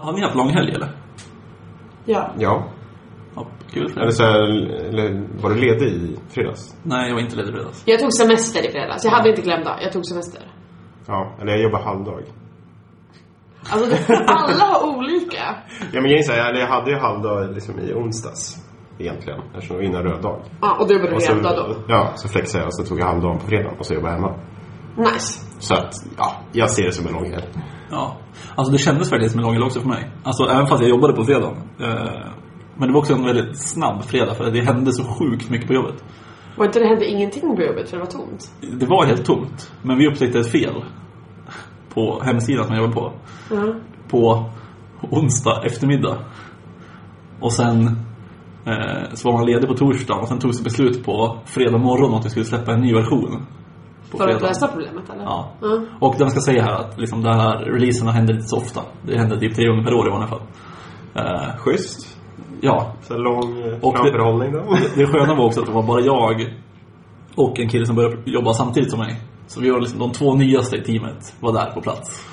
Har ni haft långhelg eller? Ja. Ja. Ja, kul Eller er. så här, eller var du ledig i fredags? Nej, jag var inte ledig i fredags. Jag tog semester i fredags. Jag hade inte klämdag. Jag tog semester. Ja, eller jag jobbar halvdag. Alltså, det, alla har olika. Ja, men är så här, eller jag hade ju halvdag liksom i onsdags. Egentligen, eftersom det var innan röd dag. Ja, och du jobbade så, helgdag då. Ja, så flexade jag och så tog jag halvdagen på fredagen och så jobbade jag hemma. Nice. Så att, ja, jag ser det som en lång helg. Ja. Alltså det kändes verkligen som en lång också för mig. Alltså även fast jag jobbade på fredagen. Eh, men det var också en väldigt snabb fredag för det hände så sjukt mycket på jobbet. Var inte det hände ingenting på jobbet för det var tomt? Det var helt tomt. Men vi upptäckte ett fel. På hemsidan som jag jobbade på. Ja. På onsdag eftermiddag. Och sen eh, så var man ledig på torsdagen och sen togs det beslut på fredag morgon att vi skulle släppa en ny version. På För att fredag. lösa problemet eller? Ja. Ja. Och den ska säga här att liksom, det här releaserna händer inte så ofta. Det händer typ tre gånger per år i vanliga fall. Eh, Schysst. ja, Så lång eh, Och det- framförhållning då. det sköna var också att det var bara jag och en kille som började jobba samtidigt som mig. Så vi var liksom de två nyaste i teamet var där på plats.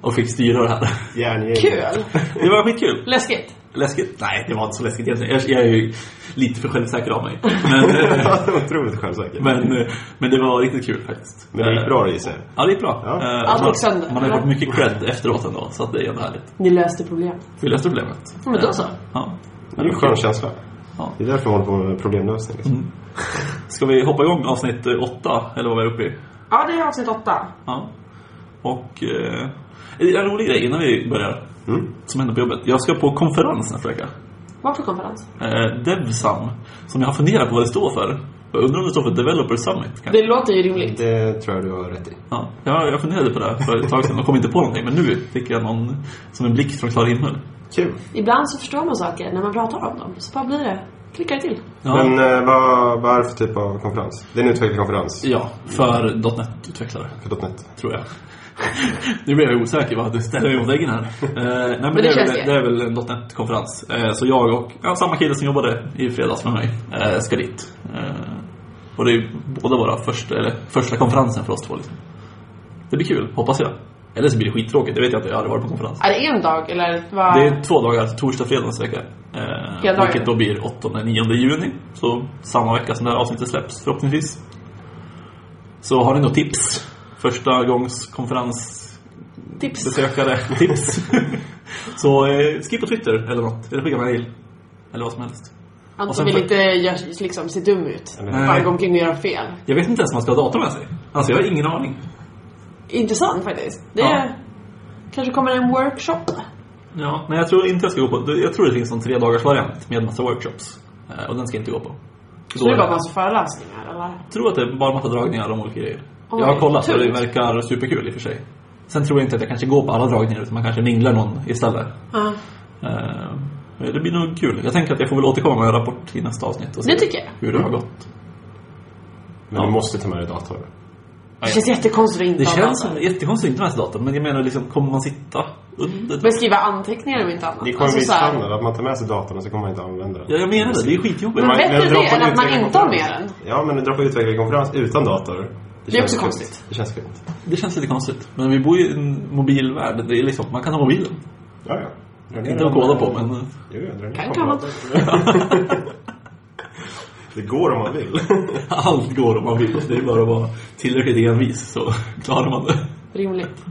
Och fick styra det här. Järngäng. Kul! Det var skitkul. Läskigt. Läskigt? Nej, det var inte så läskigt egentligen. Jag, jag är ju lite för självsäker av mig. Men, eh, Otroligt självsäker. men, eh, men det var riktigt kul faktiskt. Men det gick bra gissar jag. Ja, det gick bra. Ja. Eh, Allt man, man har ju fått mycket cred efteråt ändå, så att det är ändå härligt. Ni löste problemet. Vi löste problemet. Ja, men då så. Ja. Det är ju en skön känsla. Ja. Det är därför man håller på med problemlösning. Liksom. Ska vi hoppa igång avsnitt eh, åtta, eller vad vi är uppe i? Ja, det är avsnitt åtta. Ja. Och eh, en rolig grej innan vi börjar, Mm. som händer på jobbet. Jag ska på konferens nästa vecka. Vad för konferens? Eh, Devsam, som jag har funderat på vad det står för. Jag undrar om det står för Developer Summit kanske? Det låter ju rimligt. Det tror jag du har rätt i. Ja, jag, jag funderade på det för ett tag sedan och kom inte på någonting. Men nu fick jag någon, som en blixt från klar himmel. Kul. Ibland så förstår man saker när man pratar om dem. Så bara blir det. Klickar till. Ja, Men eh, vad, vad är det för typ av konferens? Det är en utvecklingskonferens ja för .NET-utvecklare, för .NET. tror jag. nu blir jag osäker, vad du ställer mig mot väggen här. Eh, nej, men, det det, är väl, det. är väl en .NET-konferens. Eh, så jag och ja, samma kille som jobbade i fredags med mig eh, ska dit. Eh, och det är båda våra första, eller första konferensen för oss två. Liksom. Det blir kul, hoppas jag. Eller så blir det skittråkigt, det vet jag inte, jag har aldrig varit på konferens. Är det en dag eller vad? Det är två dagar, torsdag, fredag nästa vecka. Eh, vilket då blir 8-9 juni. Så samma vecka som det här avsnittet släpps förhoppningsvis. Så har ni något tips? Första gångs konferensbesökare Tips. tips? så eh, skriv på Twitter eller något. Eller skicka mail. Eller vad som helst. Och Anton vill för- inte gör, liksom se dum ut. Nej. Bara gå omkring och göra fel. Jag vet inte ens om man ska ha dator med sig. Alltså jag har ingen aning. Intressant faktiskt. Det Ja. är, kanske kommer en workshop. Ja, men jag tror inte jag ska gå på... Jag tror det finns en tre dagars variant med massa workshops. Eh, och den ska jag inte gå på. Så det är bara massa föreläsningar eller? Jag tror att det är bara en massa dragningar om olika grejer. Oj, jag har kollat och det verkar superkul i och för sig. Sen tror jag inte att jag kanske går på alla dragningar utan man kanske minglar någon istället. Ja. Eh, det blir nog kul. Jag tänker att jag får väl återkomma med en rapport i nästa avsnitt och se Det tycker jag. hur det har gått. Men Ja. du måste ta med dig dator. Det känns jättekonstigt att inte Det känns dator. som jättekonstigt att inte ha datorn men jag menar liksom, kommer man sitta under Men skriva anteckningar om inte annat. Det kommer Alltså bli standard att man tar med sig datorn och så kommer man inte använda den. Ja, jag menar det. Det är skitjobbigt. Men Man- bättre det än att man inte har med den. Ja, men dra på utvecklingskonferens utan dator. Är känns också skumt. konstigt. Det känns skumt. Det känns lite konstigt. Men vi bor ju i en mobil värld. Det är liksom, man kan ha mobilen. Ja, ja. Ner Inte att koda på men... Jo, ja, dra ner Kan kabeln. Det går om man vill. Allt går om man vill. Det är bara att vara tillräckligt envis så klarar man det. Rimligt.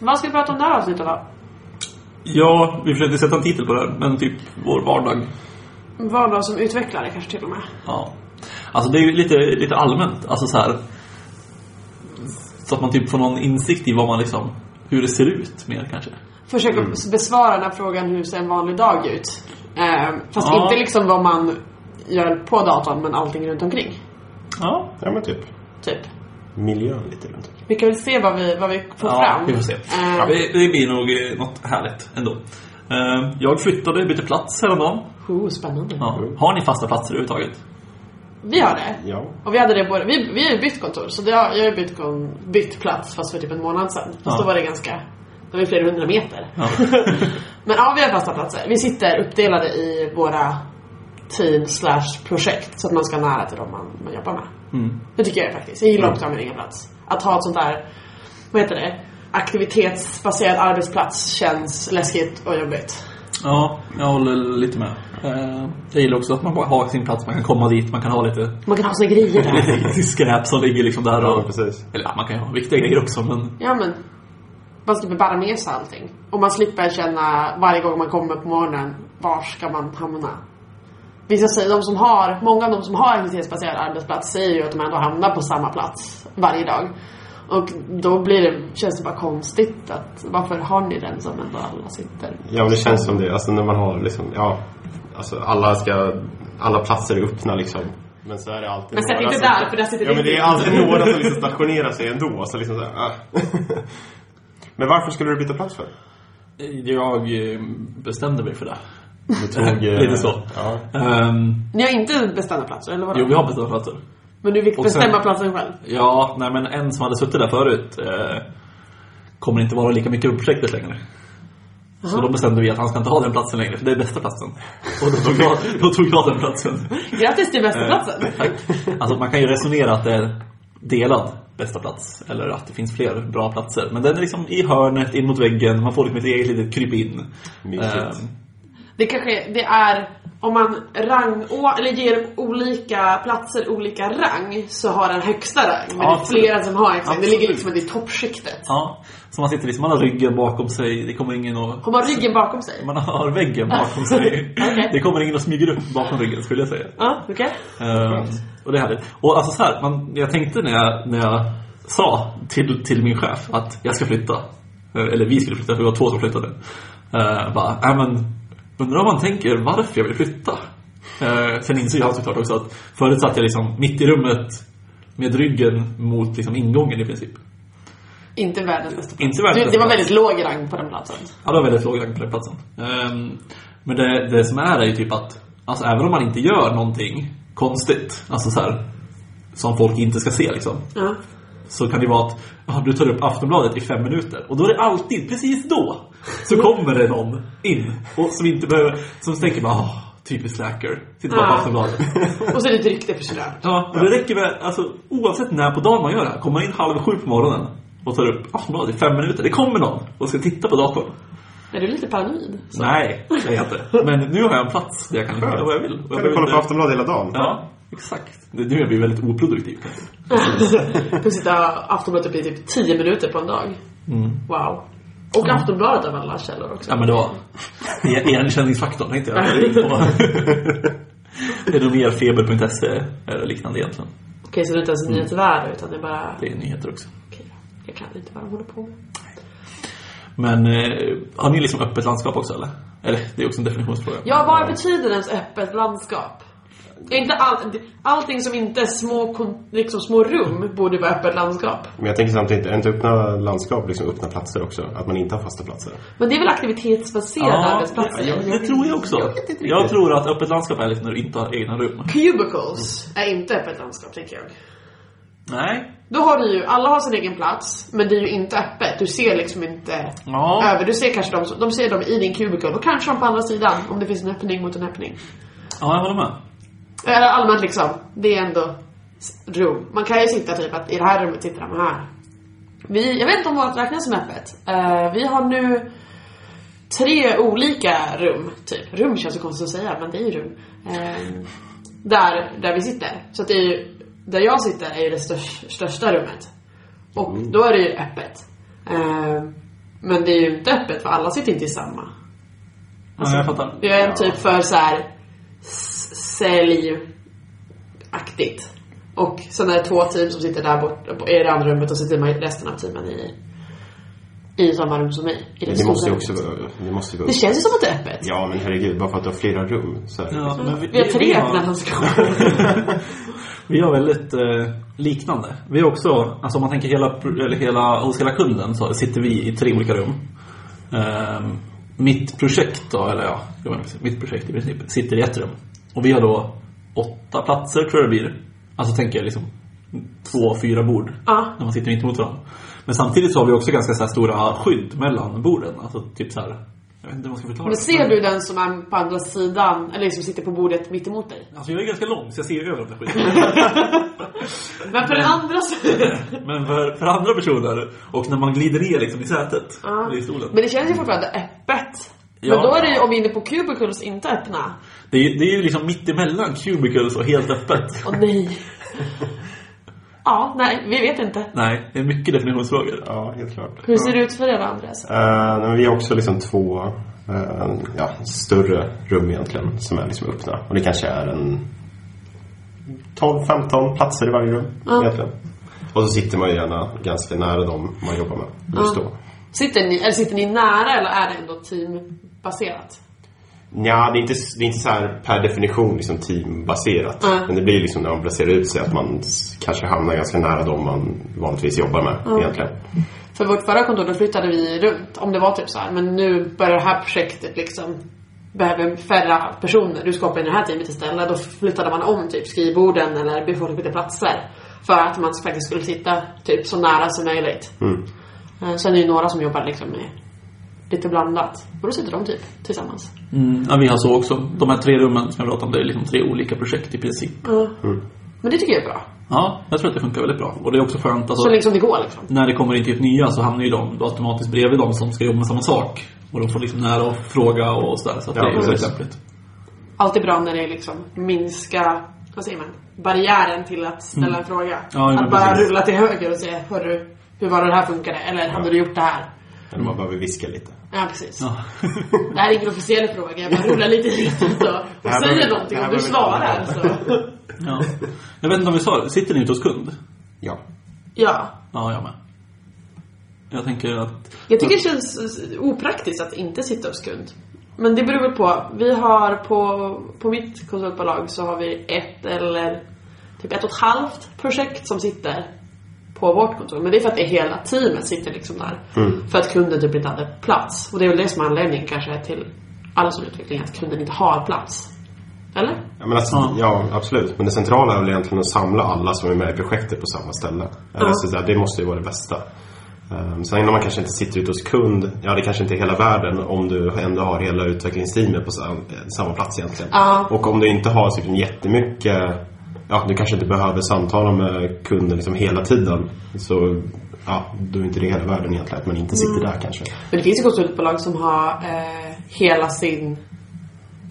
Vad ska vi prata om det här avsnittet då? Ja, vi försökte sätta en titel på det här, men typ vår vardag. Vardag som utvecklare kanske till och med. Ja. Alltså det är ju lite, lite allmänt. Alltså så här. Så att man typ får någon insikt i vad man liksom, hur det ser ut mer kanske. Försöka besvara den här frågan hur ser en vanlig dag ut? Eh, fast Ja. inte liksom vad man gör på datorn men allting runt omkring. Ja. Ja, men typ. Typ. Miljön lite runt omkring. Vi kan väl se vad vi, vad vi får ja, fram. vi får se. Eh, Ja, det, det blir nog eh, något härligt ändå. Eh, Jag flyttade, bytte plats häromdagen. oh, spännande. Ja. Har ni fasta platser överhuvudtaget? Vi har det. Ja. Och vi hade det både, vi, vi har ju bytt kontor så det har, jag har bytt, kon, bytt plats fast för typ en månad sedan. Fast Ja. då var det ganska, det var ju flera hundra meter. Ja. Men ja, vi har fasta platser. Vi sitter uppdelade i våra team slash projekt så att man ska nära till dem man, man jobbar med. Mm. Det tycker jag faktiskt. Jag gillar också att ha min egen plats. Att ha ett sånt där, vad heter det? aktivitetsbaserad arbetsplats känns läskigt och jobbigt. Ja, jag håller lite med. Eh, Jag gillar också att man bara har sin plats, man kan komma dit, man kan ha lite, Man kan ha sina grejer där. lite skräp som ligger liksom där Ja, och... precis. Eller ja, man kan ju ha viktiga grejer också men... Ja men, man slipper bära med sig allting. Och man slipper känna varje gång man kommer på morgonen, var ska man hamna? Vissa säger, de som har, många av de som har aktivitetsbaserad arbetsplats säger ju att de ändå hamnar på samma plats varje dag. Och då blir det, känns det bara konstigt att, varför har ni den som ändå alla sitter? Ja, men det känns som det. Alltså när man har liksom, ja, alltså alla ska, alla platser är öppna liksom. Men så är det alltid Men sätt inte som- där, för där sitter Ja, men det är alltid några som liksom stationerar sig ändå. Så liksom så här, ah. Men varför skulle du byta plats för? Jag eh, bestämde mig för det. Du tog, eh, Lite så. Ja. Ehm, Ni har inte bestämda platser, eller vadå? jo, vi har bestämt platser. Men du fick Och sen- bestämma platsen själv? Ja, nej men en som hade suttit där förut eh, kommer inte vara lika mycket projektet längre. Så då bestämde vi att han ska inte ha den platsen längre, för det är bästa platsen. Och då tog jag, då tog jag den platsen. Grattis till bästa Eh, platsen! Alltså man kan ju resonera att det är delad bästa plats, eller att det finns fler bra platser. Men den är liksom i hörnet, in mot väggen, man får liksom ett eget litet krypin. Mysigt. Ehm, Det kanske det är om man rang, eller ger olika platser olika rang så har den högsta rang. Men Ja, det är absolut. flera som har exakt. Det Absolut. ligger liksom i toppskiktet. ja, så man sitter liksom, man har ryggen bakom sig, det kommer ingen att... Har man ryggen bakom sig? Man har väggen bakom sig. Okej. Det kommer ingen att smyger upp bakom ryggen skulle jag säga. Ja, okej. Ehm, och det är härligt. Och alltså så här, man, jag tänkte när jag, när jag sa till, till min chef att jag ska flytta. eh, Eller vi skulle flytta, för vi var två som flyttade. Uh, bara, äh, men undrar om man tänker varför jag vill flytta. Uh, sen insåg jag såklart också att förut satt jag liksom mitt i rummet med ryggen mot liksom ingången i princip. Inte världens bästa. Inte världens det, bästa det var väldigt låg rang på den platsen. Ja, det var väldigt låg rang på den platsen. Ehm, men det, det som är är ju typ att, alltså även om man inte gör någonting konstigt, alltså så här, som folk inte ska se liksom. Ja. Så kan det vara att ja, du tar upp Aftonbladet i fem minuter och då är det alltid, precis då, så kommer det någon in och som inte behöver, som tänker bara åh, typiskt slacker, sitter bara på Ja. Aftonbladet. Och så är det ett rykte förstört. Ja, och det räcker med, alltså oavsett när på dagen man gör det här, kommer man in halv sju på morgonen och tar upp Aftonbladet i fem minuter, det kommer någon och ska titta på datorn. Är du lite paranoid? Nej, det är jag inte. Men nu har jag en plats där jag kan göra vad jag vill. Och jag Kan du kolla på Aftonbladet hela dagen? Ja, exakt. Det är nu jag blir väldigt oproduktiv. Du sitta Aftonbladet i typ 10 minuter på en dag. Wow. Och Aftonbladet av alla källor också. Ja men det var e- igenkänningsfaktorn tänkte jag. Det är är nog mer feber.se eller liknande egentligen. Okej, så det är inte ens Mm. nyhetsvärde utan det är bara... Det är nyheter också. Okej, jag kan inte vad de håller på med. Men eh, har ni liksom öppet landskap också eller? Eller det är också en definitionsfråga. Ja, vad betyder ens öppet landskap? Är Inte all, allting som inte är små, liksom små rum borde vara öppet landskap. Men jag tänker samtidigt, är inte öppna landskap liksom öppna platser också? Att man inte har fasta platser? Men det är väl aktivitetsbaserade Ja, arbetsplatser? ja, det tror jag också. Jag. Jag tror att öppet landskap är liksom när du inte har egna rum. Cubicles är inte öppet landskap, tänker jag. Nej. Då har du ju, alla har sin egen plats, men det är ju inte öppet. Du ser liksom inte Ja. över. Du ser kanske dem, som- de ser dem i din cubicle och kanske de på andra sidan om det finns en öppning mot en öppning. Ja, jag håller med. Eller allmänt liksom, det är ändå rum. Man kan ju sitta typ att i det här rummet sitter de här. Vi, jag vet inte om vårt räknas som öppet. Eh, vi har nu tre olika rum, typ. Rum känns så konstigt att säga, men det är ju rum. Eh, där, där vi sitter. Så att det är ju, där jag sitter är ju det största, största rummet. Och då är det ju öppet. Eh, men det är ju inte öppet för alla sitter inte i samma. Ja, jag fattar. Vi har en typ för så här säljaktigt. Och sen är det två team som sitter där borta i det andra rummet och så sitter man resten av teamen i, i samma rum som mig. I det, Det måste ju också vara, det måste ju vara Det känns ju som att det är öppet. Ja men herregud, bara för att du har flera rum så är det Ja, liksom. men Vi har tre öppna landskap. Vi har väldigt eh, liknande. Vi har också, alltså om man tänker hela, eller hela, hos hela kunden så sitter vi i tre olika rum. Ehm, mitt projekt då, eller ja, jag menar, mitt projekt i princip, sitter i ett rum. Och vi har då åtta platser tror jag det blir. Alltså tänker jag liksom två, fyra bord. Ja. När man sitter mitt emot varandra. Men samtidigt så har vi också ganska så här stora skydd mellan borden. Alltså typ så här Jag vet inte hur man ska förklara Men ser du den som är på andra sidan, eller som sitter på bordet mitt emot dig? Alltså jag är ganska lång så jag ser över den skiten. Men för den andra sidan... Men för, för andra personer, och när man glider ner liksom i sätet, Ja. eller i stolen. Men det känns ju fortfarande öppet. Ja. Men då är det ju, om vi är inne på cubicles, inte öppna. Det är, det är ju liksom mitt emellan cubicles och helt öppet. Åh nej. Ja, nej, vi vet inte. Nej, det är mycket definitionsfrågor. Ja, helt klart. Hur ser det ut för er då, Andreas? Men vi har också liksom två eh, ja, större rum egentligen som är liksom öppna. Och det kanske är en 12-15 platser i varje rum egentligen. Och så sitter man ju gärna ganska nära dem man jobbar med just då. Sitter ni, eller sitter ni nära eller är det ändå teambaserat? Ja, det är inte, det är inte så här per definition liksom teambaserat. Mm. Men det blir liksom när man placerar ut sig att man kanske hamnar ganska nära dem man vanligtvis jobbar med egentligen. För vårt förra kontor då flyttade vi runt, om det var typ så här. Men nu börjar det här projektet liksom behöver färre personer. Du ska hoppa in i det här teamet istället. Då flyttade man om typ skrivborden eller befolkade platser. För att man faktiskt skulle sitta typ så nära som möjligt. Mm. Eh, Sen är det ju några som jobbar liksom med lite blandat. Och då sitter de typ tillsammans. Mm, ja, vi har så också. De här tre rummen som jag pratade om, det är liksom tre olika projekt i princip. Men det tycker jag är bra. Ja, jag tror att det funkar väldigt bra. Och det är också skönt, alltså, Så länge som det går liksom. när det kommer in till ett nya så hamnar ju de då automatiskt bredvid de som ska jobba med samma sak. Och de får liksom nära att fråga och sådär. Så att Ja, det är väldigt lämpligt. Alltid bra när det är liksom minska, vad säger man, barriären till att ställa en fråga. Mm. Ja, att bara precis. rulla till höger och säga, hörru, hur var det det här funkade? Eller hade du gjort det här? Eller man behöver viska lite. Ja, precis. Ja. Det här är ingen officiell fråga, jag bara rullar lite hit och Och säger behöver- någonting om du svarar så. ja. Jag vet inte om vi sa det. Sitter ni ute hos kund? Ja. Ja. Ja, jag med. Jag tänker att... Jag tycker det känns opraktiskt att inte sitta hos kund. Men det beror väl på. Vi har på, på mitt konsultbolag så har vi ett eller typ ett och ett halvt projekt som sitter på vårt kontor. Men det är för att det hela teamet sitter liksom där. För att kunden typ inte hade plats. Och det är väl det som är anledningen kanske till alla som utveckling, att kunden inte har plats. Eller? Ja, men alltså, Ja. ja. absolut. Men det centrala är väl egentligen att samla alla som är med i projektet på samma ställe. Eller, Ja. så, så här, det måste ju vara det bästa. Um, sen när man kanske inte sitter ute hos kund, ja det kanske inte är hela världen om du ändå har hela utvecklingsteamet på sam, samma plats egentligen. Ja. Och om du inte har så jättemycket, ja du kanske inte behöver samtala med kunden liksom hela tiden. Så ja, då är inte det hela världen egentligen att man inte sitter Mm. där kanske. Men det finns ju konsultbolag som har eh, hela sin...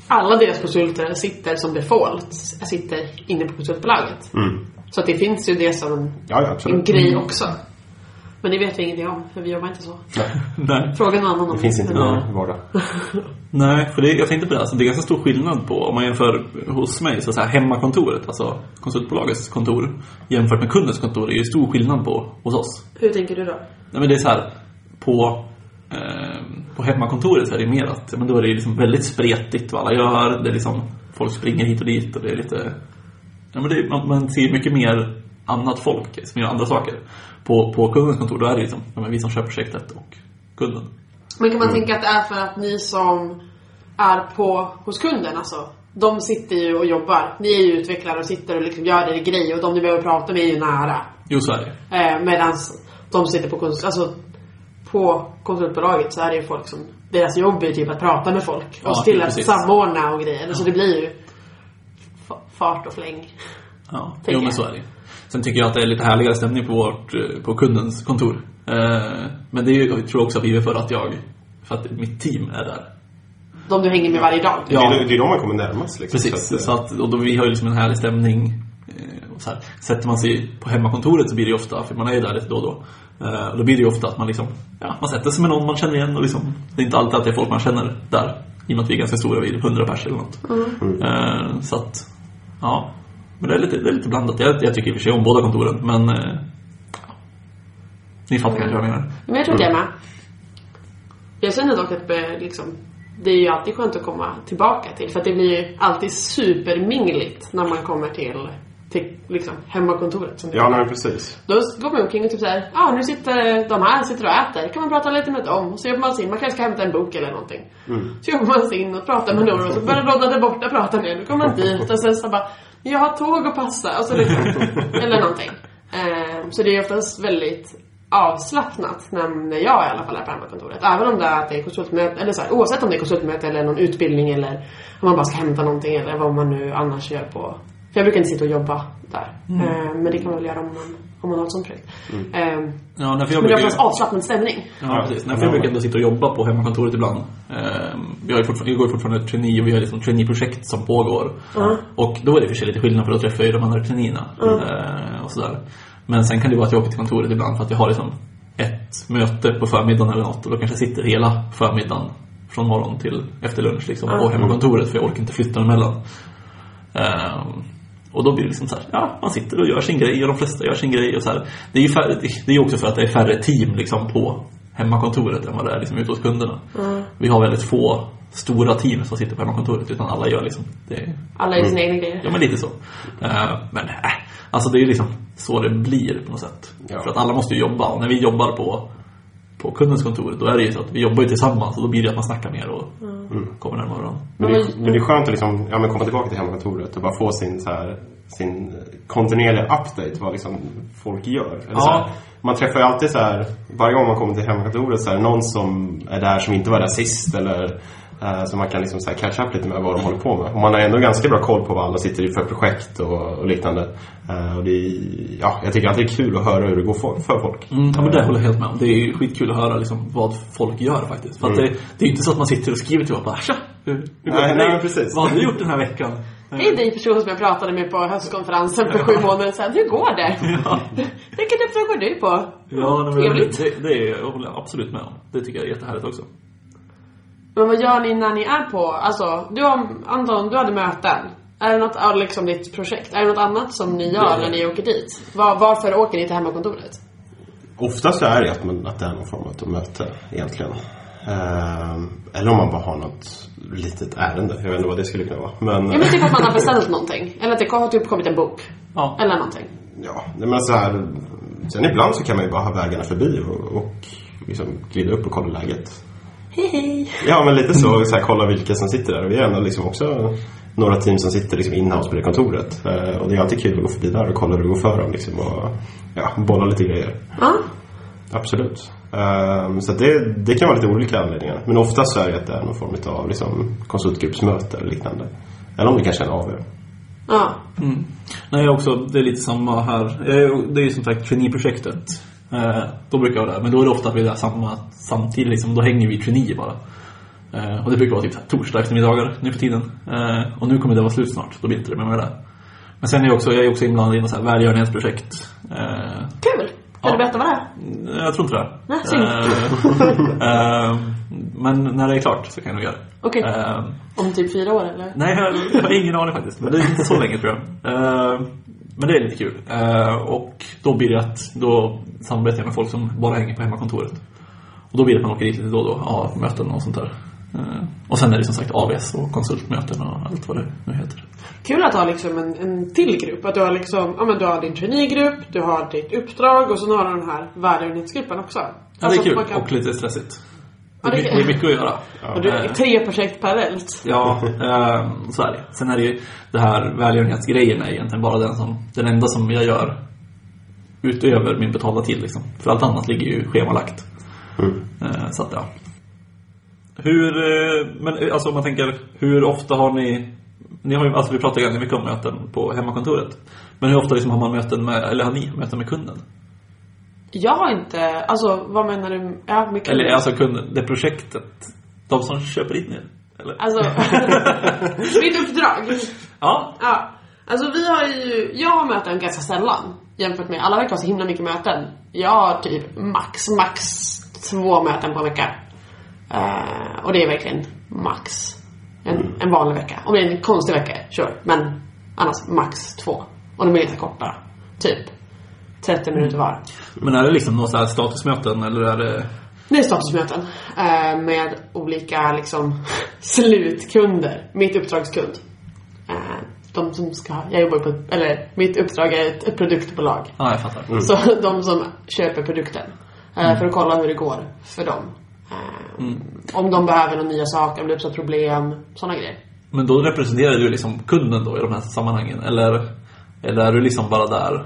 Alla deras konsulter sitter som default, sitter inne på konsultbolaget. Mm. Så det finns ju det som Ja, ja en grej också. Men det vet vi ingenting om, för vi jobbar inte så. Nej. Fråga någon annan om Det finns inte i Ja. vardag. Nej, för det, jag tänkte på det. Alltså, det är ganska stor skillnad på, om man jämför hos mig, så, så här, hemmakontoret, alltså konsultbolagets kontor, jämfört med kundens kontor, det är ju stor skillnad på hos oss. Hur tänker du då? Nej, men det är så här, på, eh, på hemmakontoret så är det mer att, men då är det ju liksom väldigt spretigt vad alla gör. Det är liksom, folk springer hit och dit och det är lite, ja men det, man, man ser mycket mer annat folk som gör andra saker. På, på kundens kontor, då är det liksom, ja, men vi som kör projektet och kunden. Men kan man tänka att det är för att ni som är på, hos kunden, alltså de sitter ju och jobbar. Ni är ju utvecklare och sitter och liksom gör er grej och de ni behöver prata med är ju nära. Jo, så är det. Eh, Medan de sitter på konsult, alltså på konsultbolaget så är det ju folk som, deras jobb är ju typ att prata med folk och Ja, till att samordna och grejer. Så det blir ju fa- fart och fläng. Ja, jo men så är det Sen tycker jag att det är lite härligare stämning på, vårt, eh, på kundens kontor. Eh, Men det är, ju- jag tror också att det är för att jag, för att mitt team är där. De du hänger med varje dag. Ja. Det, är, det är då man kommer närmast liksom. Precis, att, så att, och då, vi har ju liksom en härlig stämning. Eh, Och så här, sätter man sig på hemmakontoret så blir det ju ofta, för man är ju där lite då och då. Eh, och Då blir det ju ofta att man liksom, ja, man sätter sig med någon man känner igen och liksom, det är inte alltid att det är folk man känner där. I och med att vi är ganska stora, vi är 100 pers eller något. Eh, Så att, ja. Men det är lite, det är lite blandat. Jag, jag tycker i och för sig om båda kontoren, men eh. Ni fattar kanske vad jag menar. Men jag tror att jag är med. Jag känner dock att eh, liksom, det är ju alltid skönt att komma tillbaka till. För att det blir ju alltid supermingligt när man kommer till, till liksom, hemmakontoret. Som Ja, är. nej, precis. Då går man omkring och typ såhär, ja ah, nu sitter de här sitter och äter. Kan man prata lite med dem? Och så jobbar man sig in, man kanske ska hämta en bok eller någonting. Så jobbar man sig in och pratar med några och så börjar någon där borta prata med en. Då kommer man dit och sen så bara, jag har tåg att passa. Och så liksom, eller någonting. Ehm, så det är oftast väldigt avslappnat när, när jag i alla fall är på hemmakontoret. Även om det är, att det är konsultmöte, eller så här, oavsett om det är konsultmöte eller någon utbildning eller om man bara ska hämta någonting eller vad man nu annars gör på. För jag brukar inte sitta och jobba där. Eh, men det kan man väl göra om man, om man har ett sånt projekt. Eh, Ja, men det har en avslappnad stämning. Ja, precis. Nej, för jag brukar ändå sitta och jobba på hemmakontoret ibland. Eh, vi har fortfarande, jag går fortfarande ett trainee och vi har liksom trainee-projekt som pågår. Och då är det för sig lite skillnad för då träffar jag ju de andra traineerna. Eh, och sådär. Men sen kan det vara att jag åker till kontoret ibland för att jag har liksom ett möte på förmiddagen eller något och då kanske jag sitter hela förmiddagen från morgon till efter lunch liksom, på hemmakontoret för jag orkar inte flytta emellan. Ehm, och då blir det liksom så här, ja, man sitter och gör sin grej och de flesta gör sin grej och så här. Det är ju färre, det är också för att det är färre team liksom på hemmakontoret än vad det är liksom ute hos kunderna. Vi har väldigt få stora team som sitter på hemmakontoret utan alla gör liksom det. Alla gör sina egna grejer. Ja men lite så. Ehm, men äh, alltså det är ju liksom så det blir på något sätt. Ja. För att alla måste ju jobba och när vi jobbar på på kundens kontor, då är det ju så att vi jobbar ju tillsammans och då blir det att man snackar mer och kommer närmare varandra. Men det, är- men det är skönt att liksom, ja, men komma tillbaka till hemmakontoret och bara få sin, så här, sin kontinuerliga update vad liksom folk gör. Eller så här, man träffar ju alltid så här, varje gång man kommer till hemmakontoret så är det någon som är där som inte var där sist eller eh, så man kan liksom så här catch up lite med vad de håller på med. Och man har ändå ganska bra koll på vad alla sitter i för projekt och, och liknande. Eh, och det är, ja, jag tycker alltid det är kul att höra hur det går för, för folk. Mm, ja, men det håller jag helt med om. Det är ju skitkul att höra liksom, vad folk gör faktiskt. För att det, det är ju inte så att man sitter och skriver till varandra. Tja! Hur, hur Nej, nej, precis. Vad har du gjort den här veckan? Hej dig person som jag pratade med på höstkonferensen för sju månader sedan. Hur går det? Vilket uppdrag går du på? Ja, Trevligt. det, det är, jag håller jag absolut med om. Det tycker jag är jättehärligt också. Men vad gör ni när ni är på, alltså, du har, Anton, du hade möten. Är det något liksom ditt projekt? Är det något annat som ni gör när ni åker dit? Var, varför åker ni till hemmakontoret? Oftast så är det att, man, att det är någon form av möte egentligen. Ehm, eller om man bara har något litet ärende. Jag vet inte vad det skulle kunna vara. Men, Ja men typ att man har beställt någonting. Eller att det har typ kommit en bok. Ja. Eller någonting. ja, men så här, sen ibland så kan man ju bara ha vägarna förbi och, och liksom glida upp och kolla läget. Hej hej. Ja, men lite så, så här, kolla vilka som sitter där. Och vi är ändå liksom också några team som sitter liksom inhouse på det kontoret. Eh, och det är alltid kul att gå förbi där och kolla hur det går för dem. Liksom, och ja, bolla lite grejer. Ja. Absolut. Ehm, så det, det kan vara lite olika anledningar. Men oftast så är det att det är någon form av liksom, konsultgruppsmöte eller liknande. Eller om det kanske är en AV. Ja. Mm. Nej, jag också, det är lite samma här. Eh, Det är ju som sagt traineeprojektet. Eh, Då brukar jag vara där. Men då är det ofta att vi är där samma, samtidigt. Liksom, då hänger vi traineer bara. Eh, Och det brukar vara typ torsdag eftermiddagar nu för tiden. Eh, Och nu kommer det vara slut snart. Då blir inte det med mig där. Men sen är jag också, jag är också inblandad i något så här välgörenhetsprojekt. Kul. Kan Ja. du berätta vad det är? Jag tror inte det. Nej, Men när det är klart så kan jag nog göra. Okej. Eh, Om typ fyra år eller? Nej, jag, jag har ingen aning faktiskt. Men det är inte så länge tror jag. Men det är lite kul. Eh, och då blir det att då samarbetar jag med folk som bara hänger på hemmakontoret. Och då blir det att man åker dit lite då och då, ja, möten och sånt där. Eh, och sen är det som sagt AVS och konsultmöten och allt vad det nu heter. Kul att ha liksom en, en till grupp. Att du har liksom, ja men du har din traineegrupp, du har ditt uppdrag och sen har du den här välgörenhetsgruppen också. Ja, det Alltså, är kul man kan- och lite stressigt. Ja, Det det- är, det är mycket att göra. Och du, Eh, tre projekt parallellt. Ja, eh, så är det. Sen är det ju det här välgörenhetsgrejen är egentligen bara den, som, den enda som jag gör utöver min betalda tid liksom. För allt annat ligger ju schemalagt. Mm. Eh, så att ja. Hur, eh, men eh, alltså om man tänker, hur ofta har ni ni har ju, alltså vi pratar ganska mycket om möten på hemmakontoret. Men hur ofta liksom har man möten med, eller har ni möten med kunden? Jag har inte, alltså vad menar du? Ja, mycket. Eller alltså kunden, det projektet, de som köper in er? Eller? Alltså, mitt uppdrag. Ja, Ja. Alltså vi har ju, jag har möten ganska sällan jämfört med, alla verkar ha så himla mycket möten. Jag har typ max, max två möten på en vecka. Eh, och det är verkligen max. En, en vanlig vecka. Om det är en konstig vecka, sure. Men annars max två. Och de är ganska korta. Typ 30 minuter var. men är det liksom några så statusmöten eller är det Det är statusmöten eh, med olika liksom slutkunder. Mitt uppdragskund. Eh, de som ska, jag jobbar på, eller mitt uppdrag är ett, produktbolag. Ja, jag fattar. Så de som köper produkten. Eh, För att kolla hur det går för dem. Eh, Om de behöver några nya saker, om det uppstår problem, sådana grejer. Men då representerar du liksom kunden då i de här sammanhangen? Eller, eller är du liksom bara där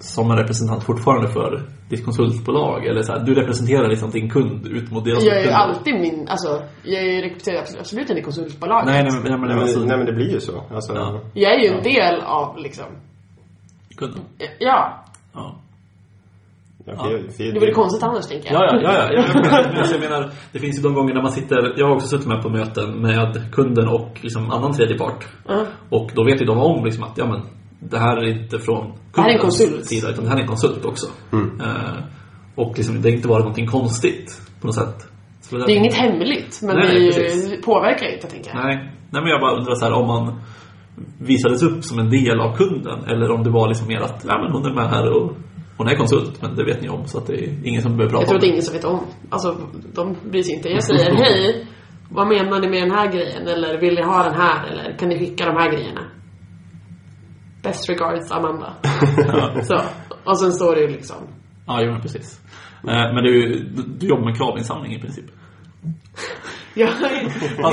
som en representant fortfarande för ditt konsultbolag? Eller så här, du representerar liksom din kund ut mot deras Jag är ju kunder? alltid min, alltså, jag rekryterad absolut- inte i konsultbolaget. Nej, nej, men, nej, men, Nej, alltså, nej men det blir ju så. Alltså, Ja. Jag är ju en del av liksom, kunden. ja. Ja. ja, för, för, Det vore konstigt annars tänker jag. Ja, ja, ja, ja. Jag, menar, men alltså, jag menar, det finns ju de gånger när man sitter, jag har också suttit med på möten med kunden och liksom annan tredje part. Ja. Och då vet ju de om liksom att, ja men, det här är inte från Det är kundens sida, utan det här är en konsult också. Eh, och liksom, det har inte varit någonting konstigt på något sätt. Så Det är ju inget hemligt, men Nej, det är påverkar ju inte tänker jag. Nej, nej men jag bara undrar så här om man visades upp som en del av kunden eller om det var liksom mer att, ja men hon är med här och hon är konsult, men det vet ni om så att det är ingen som behöver prata Jag tror om att det är ingen som vet om. Alltså, de bryr sig inte. Jag säger hej, vad menar ni med den här grejen? Eller vill ni ha den här? Eller kan ni skicka de här grejerna? Best regards Amanda. Så. Och sen står det ju liksom. Ja, jo men precis. Eh, Men du, du, jobbar med kravinsamling i princip? Ja,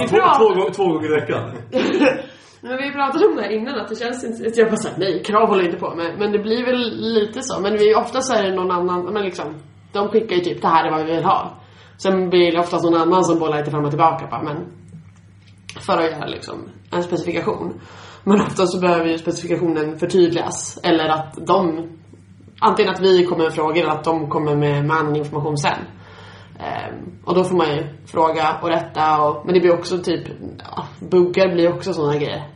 vi två, två, gånger- två gånger i veckan? men vi pratade om det här innan att det känns inte, jag bara såhär, nej, krav håller inte på med. Men det blir väl lite så. Men vi, ofta så är det någon annan, men liksom, de skickar ju typ, det här är vad vi vill ha. Sen blir det oftast någon annan som bollar lite fram och tillbaka bara, men för att göra liksom en specifikation. Men ofta så behöver ju specifikationen förtydligas. Eller att de, antingen att vi kommer med frågor eller att de kommer med, med annan information sen. Ehm, och då får man ju fråga och rätta och, men det blir också typ, ja, buggar blir också sådana grejer.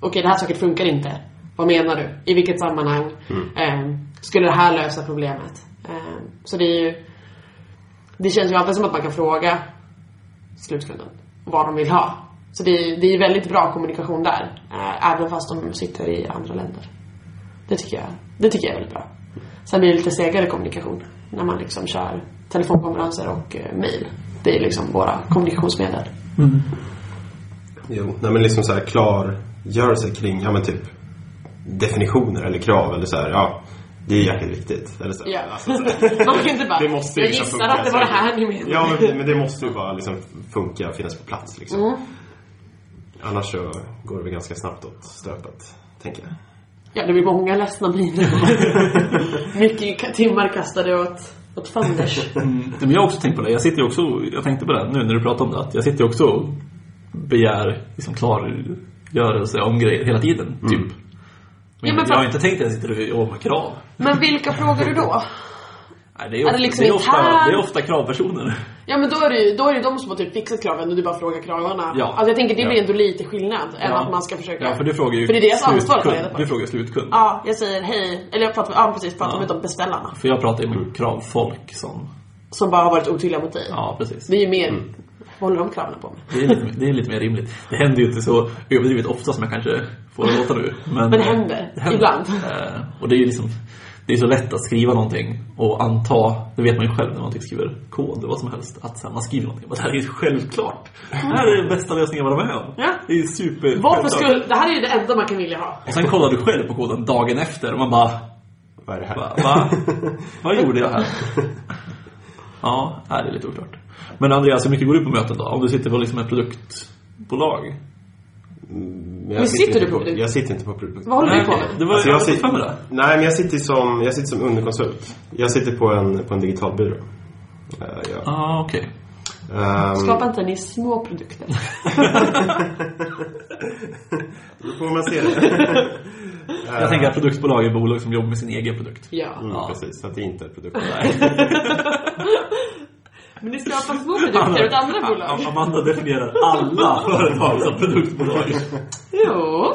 Okej, det här saket funkar inte. Vad menar du? I vilket sammanhang? Ehm, skulle det här lösa problemet? Ehm, så det är ju, det känns ju alltid som att man kan fråga slutkunden vad de vill ha. Så det är, det är väldigt bra kommunikation där. Eh, även fast de sitter i andra länder. Det tycker jag, det tycker jag är väldigt bra. Sen blir det lite segare kommunikation när man liksom kör telefonkonferenser och eh, mail. Det är liksom våra kommunikationsmedel. Jo, nej men liksom så här klargörelse kring, ja men typ definitioner eller krav eller så här, ja. Det är jäkligt viktigt. Eller så här, Ja. alltså, så här. Man kan inte bara, Det måste ju jag liksom gissar funka, att det var det här ni menade. Ja, men, men det måste ju bara liksom funka och finnas på plats liksom. Mm. Annars så går det väl ganska snabbt åt stöpet, tänker jag. Ja, det blir många ledsna miner. Mycket timmar kastade åt, åt fanders. Mm. Men jag har också tänkt på det. Jag sitter också, jag tänkte på det nu när du pratade om det, att jag sitter också och begär liksom klargörelse om grejer hela tiden, typ. Men, Ja, men jag har inte tänkt att jag sitter och jobbar med krav. Men vilka frågar du då? Nej, det är, Är det ofta, liksom det är, ofta, det är ofta kravpersoner. Ja men då är det ju, då är det de som har typ fixat kraven och du bara frågar kravarna. Ja. Alltså jag tänker det blir Ja. ändå lite skillnad än Ja. att man ska försöka. Ja, för du frågar ju För det är deras ansvar reda slutkund. på. Du frågar slutkund. Ja, jag säger hej, eller jag pratar ja precis, pratar Ja. med de beställarna. För jag pratar ju med kravfolk som, Som bara har varit otydliga mot dig. ja precis. Det är ju mer, vad håller de kraven på med? Det är, lite, det är lite mer rimligt. Det händer ju inte så överdrivet ofta som jag kanske får det låta nu. Men, Men det händer, ibland. Eh, och det är ju liksom det är så lätt att skriva någonting och anta, det vet man ju själv när man typ skriver kod eller vad som helst, att så här, man skriver någonting. Det här är ju självklart. Det här är den bästa lösningen jag varit med om. Ja. Det är super Varför skulle, det här är ju det enda man kan vilja ha. Och sen kollar du själv på koden dagen efter och man bara, Vad är det här? va? va? Vad gjorde jag här? Ja, det är lite oklart. Men Andreas, hur mycket går du på möten då? Om du sitter på liksom ett produktbolag? Men Men sitter du på produkt? Jag sitter inte på produkt. Vad håller du på med? Det var, Alltså, jag jag har sit- fått för mig det. Nej, men jag sitter som, jag sitter som underkonsult. Jag sitter på en, på en digital byrå. Eh, ja. Ah, okej. Ehm, Skapa inte ni små produkter. Då får man se det. Jag tänker att produktbolag är bolag som jobbar med sin egen produkt. Ja. Mm, Ja. Precis, så att det inte är produkt. Men ni skapar små produkter åt andra bolag. Amanda definierar alla företag som produktbolag. Jo.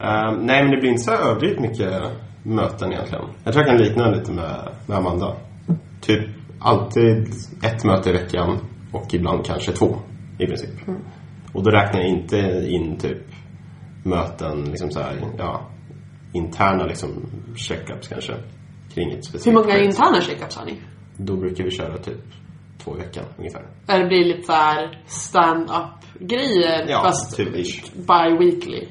Ehm, nej, men det blir inte så överdrivet mycket möten egentligen. Jag tror jag kan likna det lite med, med Amanda. Typ alltid ett möte i veckan och ibland kanske två i princip. Och då räknar jag inte in typ möten, liksom så här, ja, interna liksom checkups kanske. Kring ett specifikt Hur många projekt. interna checkups har ni? Då brukar vi köra typ två i veckan ungefär. Där det blir lite såhär stand-up grejer Ja, fast typ bi-weekly.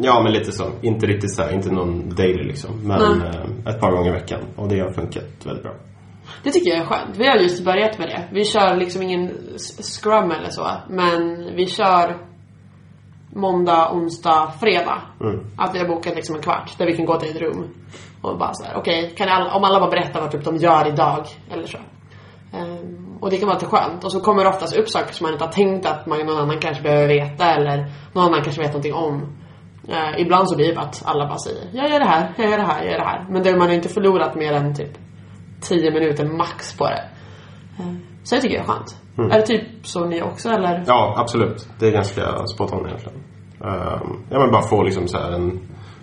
Ja, men lite så. Inte riktigt så här, inte någon daily liksom. Men eh, ett par gånger i veckan. Och det har funkat väldigt bra. Det tycker jag är skönt. Vi har just börjat med det. Vi kör liksom ingen scrum eller så. Men vi kör måndag, onsdag, fredag. Mm. Att vi har bokat liksom en kvart där vi kan gå till ett rum. Och bara så här, okej, alla, om alla bara berättar vad typ de gör idag eller så. Ehm, och det kan vara lite skönt. Och så kommer det oftast upp saker som man inte har tänkt att man, någon annan kanske behöver veta eller någon annan kanske vet någonting om. Eh, ibland så blir det att alla bara säger Jag gör det här, jag gör det här, jag gör det här. Men det, man har inte förlorat mer än typ 10 minuter max på det. Eh, så jag tycker det är skönt. Är det typ så ni också eller? Ja, absolut. Det är ganska spot on egentligen. Um, ja, men bara få liksom så här en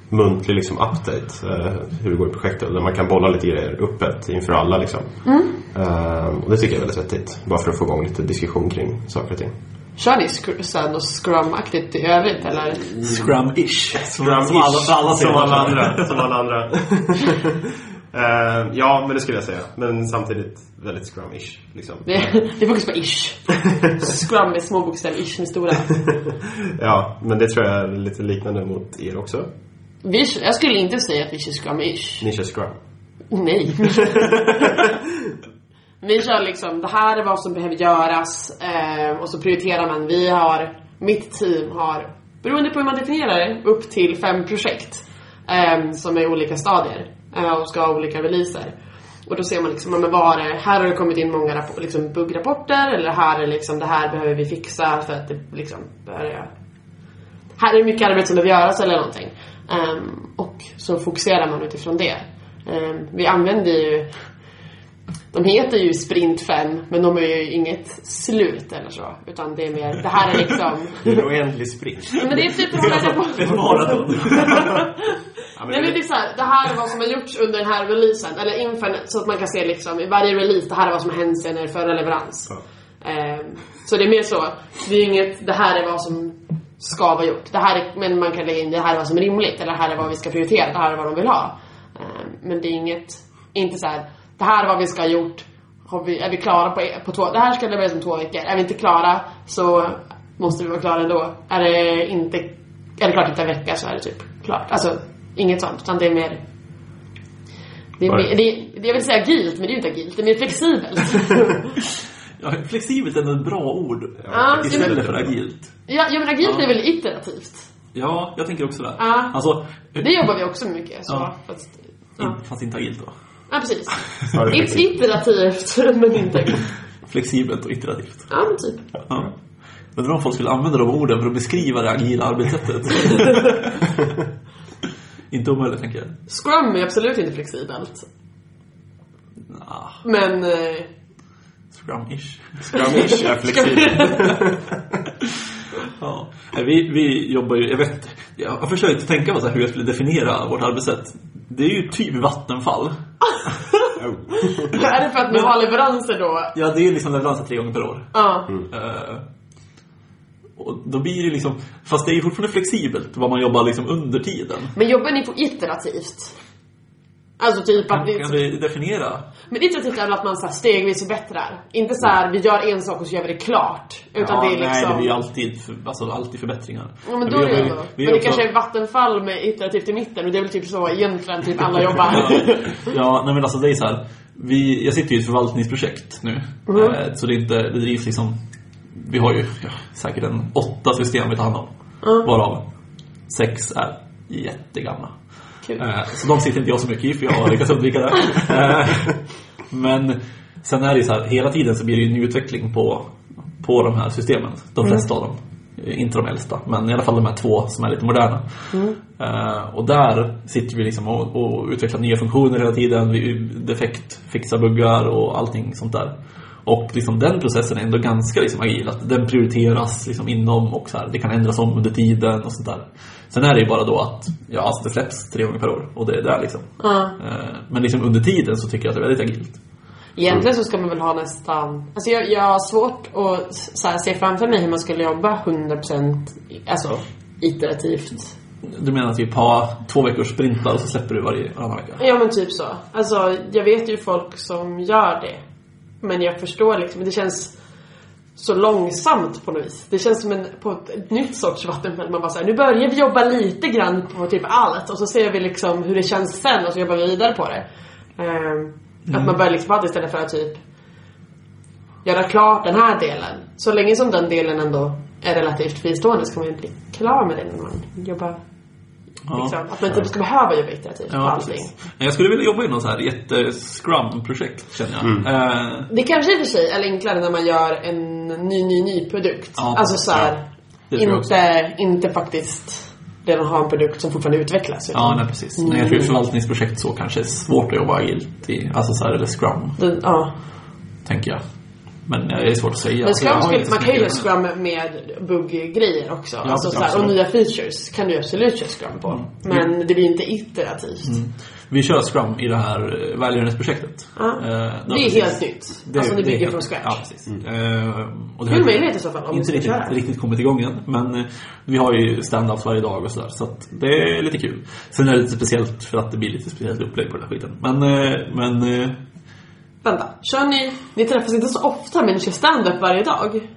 muntlig liksom update uh, hur det går i projektet. Där man kan bolla lite grejer öppet inför alla liksom. Um, och det tycker jag är väldigt vettigt. Bara för att få igång lite diskussion kring saker och ting. Kör ni något scrum-aktigt i övrigt eller? Scrum-ish. Som, Scrum-ish. som alla, för alla som alla andra. Som alla andra. Ehm, ja, men det skulle jag säga. Men samtidigt väldigt scrum-ish. Liksom. Det är, det är fokus på ish. Scrum med små bokstäver, ish med stora. ja, men det tror jag är lite liknande mot er också. Vi, jag skulle inte säga att vi kör scrum-ish. Ni kör scrum. Nej. vi kör liksom, det här är vad som behöver göras eh, och så prioriterar man. Vi har, mitt team har, beroende på hur man definierar det, upp till fem projekt eh, som är i olika stadier eh, och ska ha olika releaser. Och då ser man liksom, men vad är det, här har det kommit in många rapport, liksom buggrapporter eller här är liksom, det här behöver vi fixa för att det liksom börjar här är mycket arbete som behöver göras eller någonting. Ehm, och så fokuserar man utifrån det. Ehm, vi använder ju de heter ju Sprint 5 men de är ju inget slut eller så. Utan det är mer, det här är liksom Det är en oändlig sprint. Men det är typ håller på Ett maraton. Ja, Nej men det är så här, det här är vad som har gjorts under den här releasen, eller inför, så att man kan se liksom i varje release, det här är vad som har hänt sen förra leverans. Ja. Ehm, så det är mer så, det är inget, det här är vad som ska vara gjort. Det här är, men man kan lägga in, det här är vad som är rimligt, eller det här är vad vi ska prioritera, det här är vad de vill ha. Ehm, men det är inget, inte så här, det här är vad vi ska ha gjort, har vi, är vi klara på, på två, det här ska levereras om två veckor. Är vi inte klara så måste vi vara klara ändå. Är det inte, är det klart efter en vecka så är det typ klart. Alltså, inget sånt, utan det är mer det är, det är, jag vill säga agilt, men det är ju inte agilt. Det är mer flexibelt. Ja, flexibelt är ett bra ord. Ja, Istället för agilt. ja, ja, men agilt Ja. är väl iterativt? Ja, jag tänker också det. Ja. Alltså, Det jobbar vi också mycket. Så, Ja. fast, ja. in, fast inte agilt då. ja, precis. Ja, det är It, flexibelt. iterativt, men inte agilt. Flexibelt och iterativt. Ja, men typ. Ja. Undrar om folk skulle använda de orden för att beskriva det agila arbetssättet. inte omöjligt, tänker jag. Scrum är absolut inte flexibelt. Nah, Men... Scrum-ish. Scrum-ish är flexibelt. Ja. Vi, vi jobbar ju, jag vet jag har försökt tänka på så här hur jag skulle definiera vårt arbetssätt. Det är ju typ Vattenfall. Oh. är det för att ni har leveranser då? Ja, det är liksom leveranser tre gånger per år. Ja. Eh, och då blir det liksom, fast det är ju fortfarande flexibelt vad man jobbar liksom under tiden. Men jobbar ni på iterativt? Alltså typ att Kan, kan vi... vi definiera? Men är väl att man så här stegvis förbättrar? Inte så här, vi gör en sak och så gör vi det klart. Utan ja, det är liksom... Nej, det blir ju alltid, för, alltså, alltid förbättringar. Ja men vi då är det ändå. vi Men det också- kanske är Vattenfall med iterativt i mitten och det är väl typ så egentligen typ alla jobbar. Ja, nej men alltså det är så här. Vi, jag sitter ju i ett förvaltningsprojekt nu. Mhm. Eh, Så det, är inte, det drivs liksom Vi har ju ja, säkert en åtta system vi tar hand om. Mm. Varav sex är jättegamla. Eh, Så de sitter inte jag så mycket i för jag har lyckats undvika det. Eh, Men sen är det ju så här, hela tiden så blir det ju en utveckling på, på de här systemen. De flesta av dem. Eh, Inte de äldsta, men i alla fall de här två som är lite moderna. Eh, och där sitter vi liksom och, och utvecklar nya funktioner hela tiden. Vi defekt, fixar buggar och allting sånt där. Och liksom den processen är ändå ganska liksom agil. Att den prioriteras liksom inom och så här, det kan ändras om under tiden och sånt där. Sen är det ju bara då att ja, alltså det släpps tre gånger per år och det är där liksom. Ja. Eh, Men liksom under tiden så tycker jag att det är väldigt agilt. Egentligen så ska man väl ha nästan... Alltså jag, jag har svårt att så se framför mig hur man skulle jobba 100% alltså iterativt. Du menar typ ha två veckors sprintar och så släpper du varje varannan vecka? Ja men typ så. Alltså jag vet ju folk som gör det. Men jag förstår liksom, det känns så långsamt på något vis. Det känns som en, på ett, ett nytt sorts vattenfall. Man bara säger nu börjar vi jobba lite grann på typ allt och så ser vi liksom hur det känns sen och så jobbar vi vidare på det. Ehm, Att man börjar liksom, att istället för att typ göra klart den här delen. Så länge som den delen ändå är relativt fristående så kan man ju bli klar med det när man jobbar. Ja. Liksom, att man inte ska behöva jobba iterativt på Ja, allting. precis. Men jag skulle vilja jobba i något så här jätte-scrum-projekt, känner jag. Eh, Det kanske i och för sig är enklare när man gör en ny, ny, ny produkt. Ja, alltså så här, inte, inte faktiskt redan ha en produkt som fortfarande utvecklas. ja, nej, precis. Nej, jag tror förvaltningsprojekt så kanske är svårt att jobba agilt i. Alltså så här, eller scrum, Den, ja. tänker jag. Men det är svårt att säga. Men Alltså, Scrum, inte man så kan ju göra Scrum med bugggrejer också. Ja, alltså, så här, och nya features kan du absolut köra Scrum på. Men det blir inte iterativt. Mm. Vi kör Scrum i det här eh, välgörenhetsprojektet. Ja. Eh, Det är helt nytt. Det- alltså det är bygger helt- från scratch. Ja, precis. Eh, och det Det en möjlighet i så fall om inte ska riktigt, köra. riktigt kommit igång än. Men vi har ju stand-ups varje dag och sådär. Så att det är lite kul. Sen är det lite speciellt för att det blir lite speciellt upplägg på den här skiten. Men, men Vänta, kör ni... Ni träffas inte så ofta men ni kör stand-up varje dag?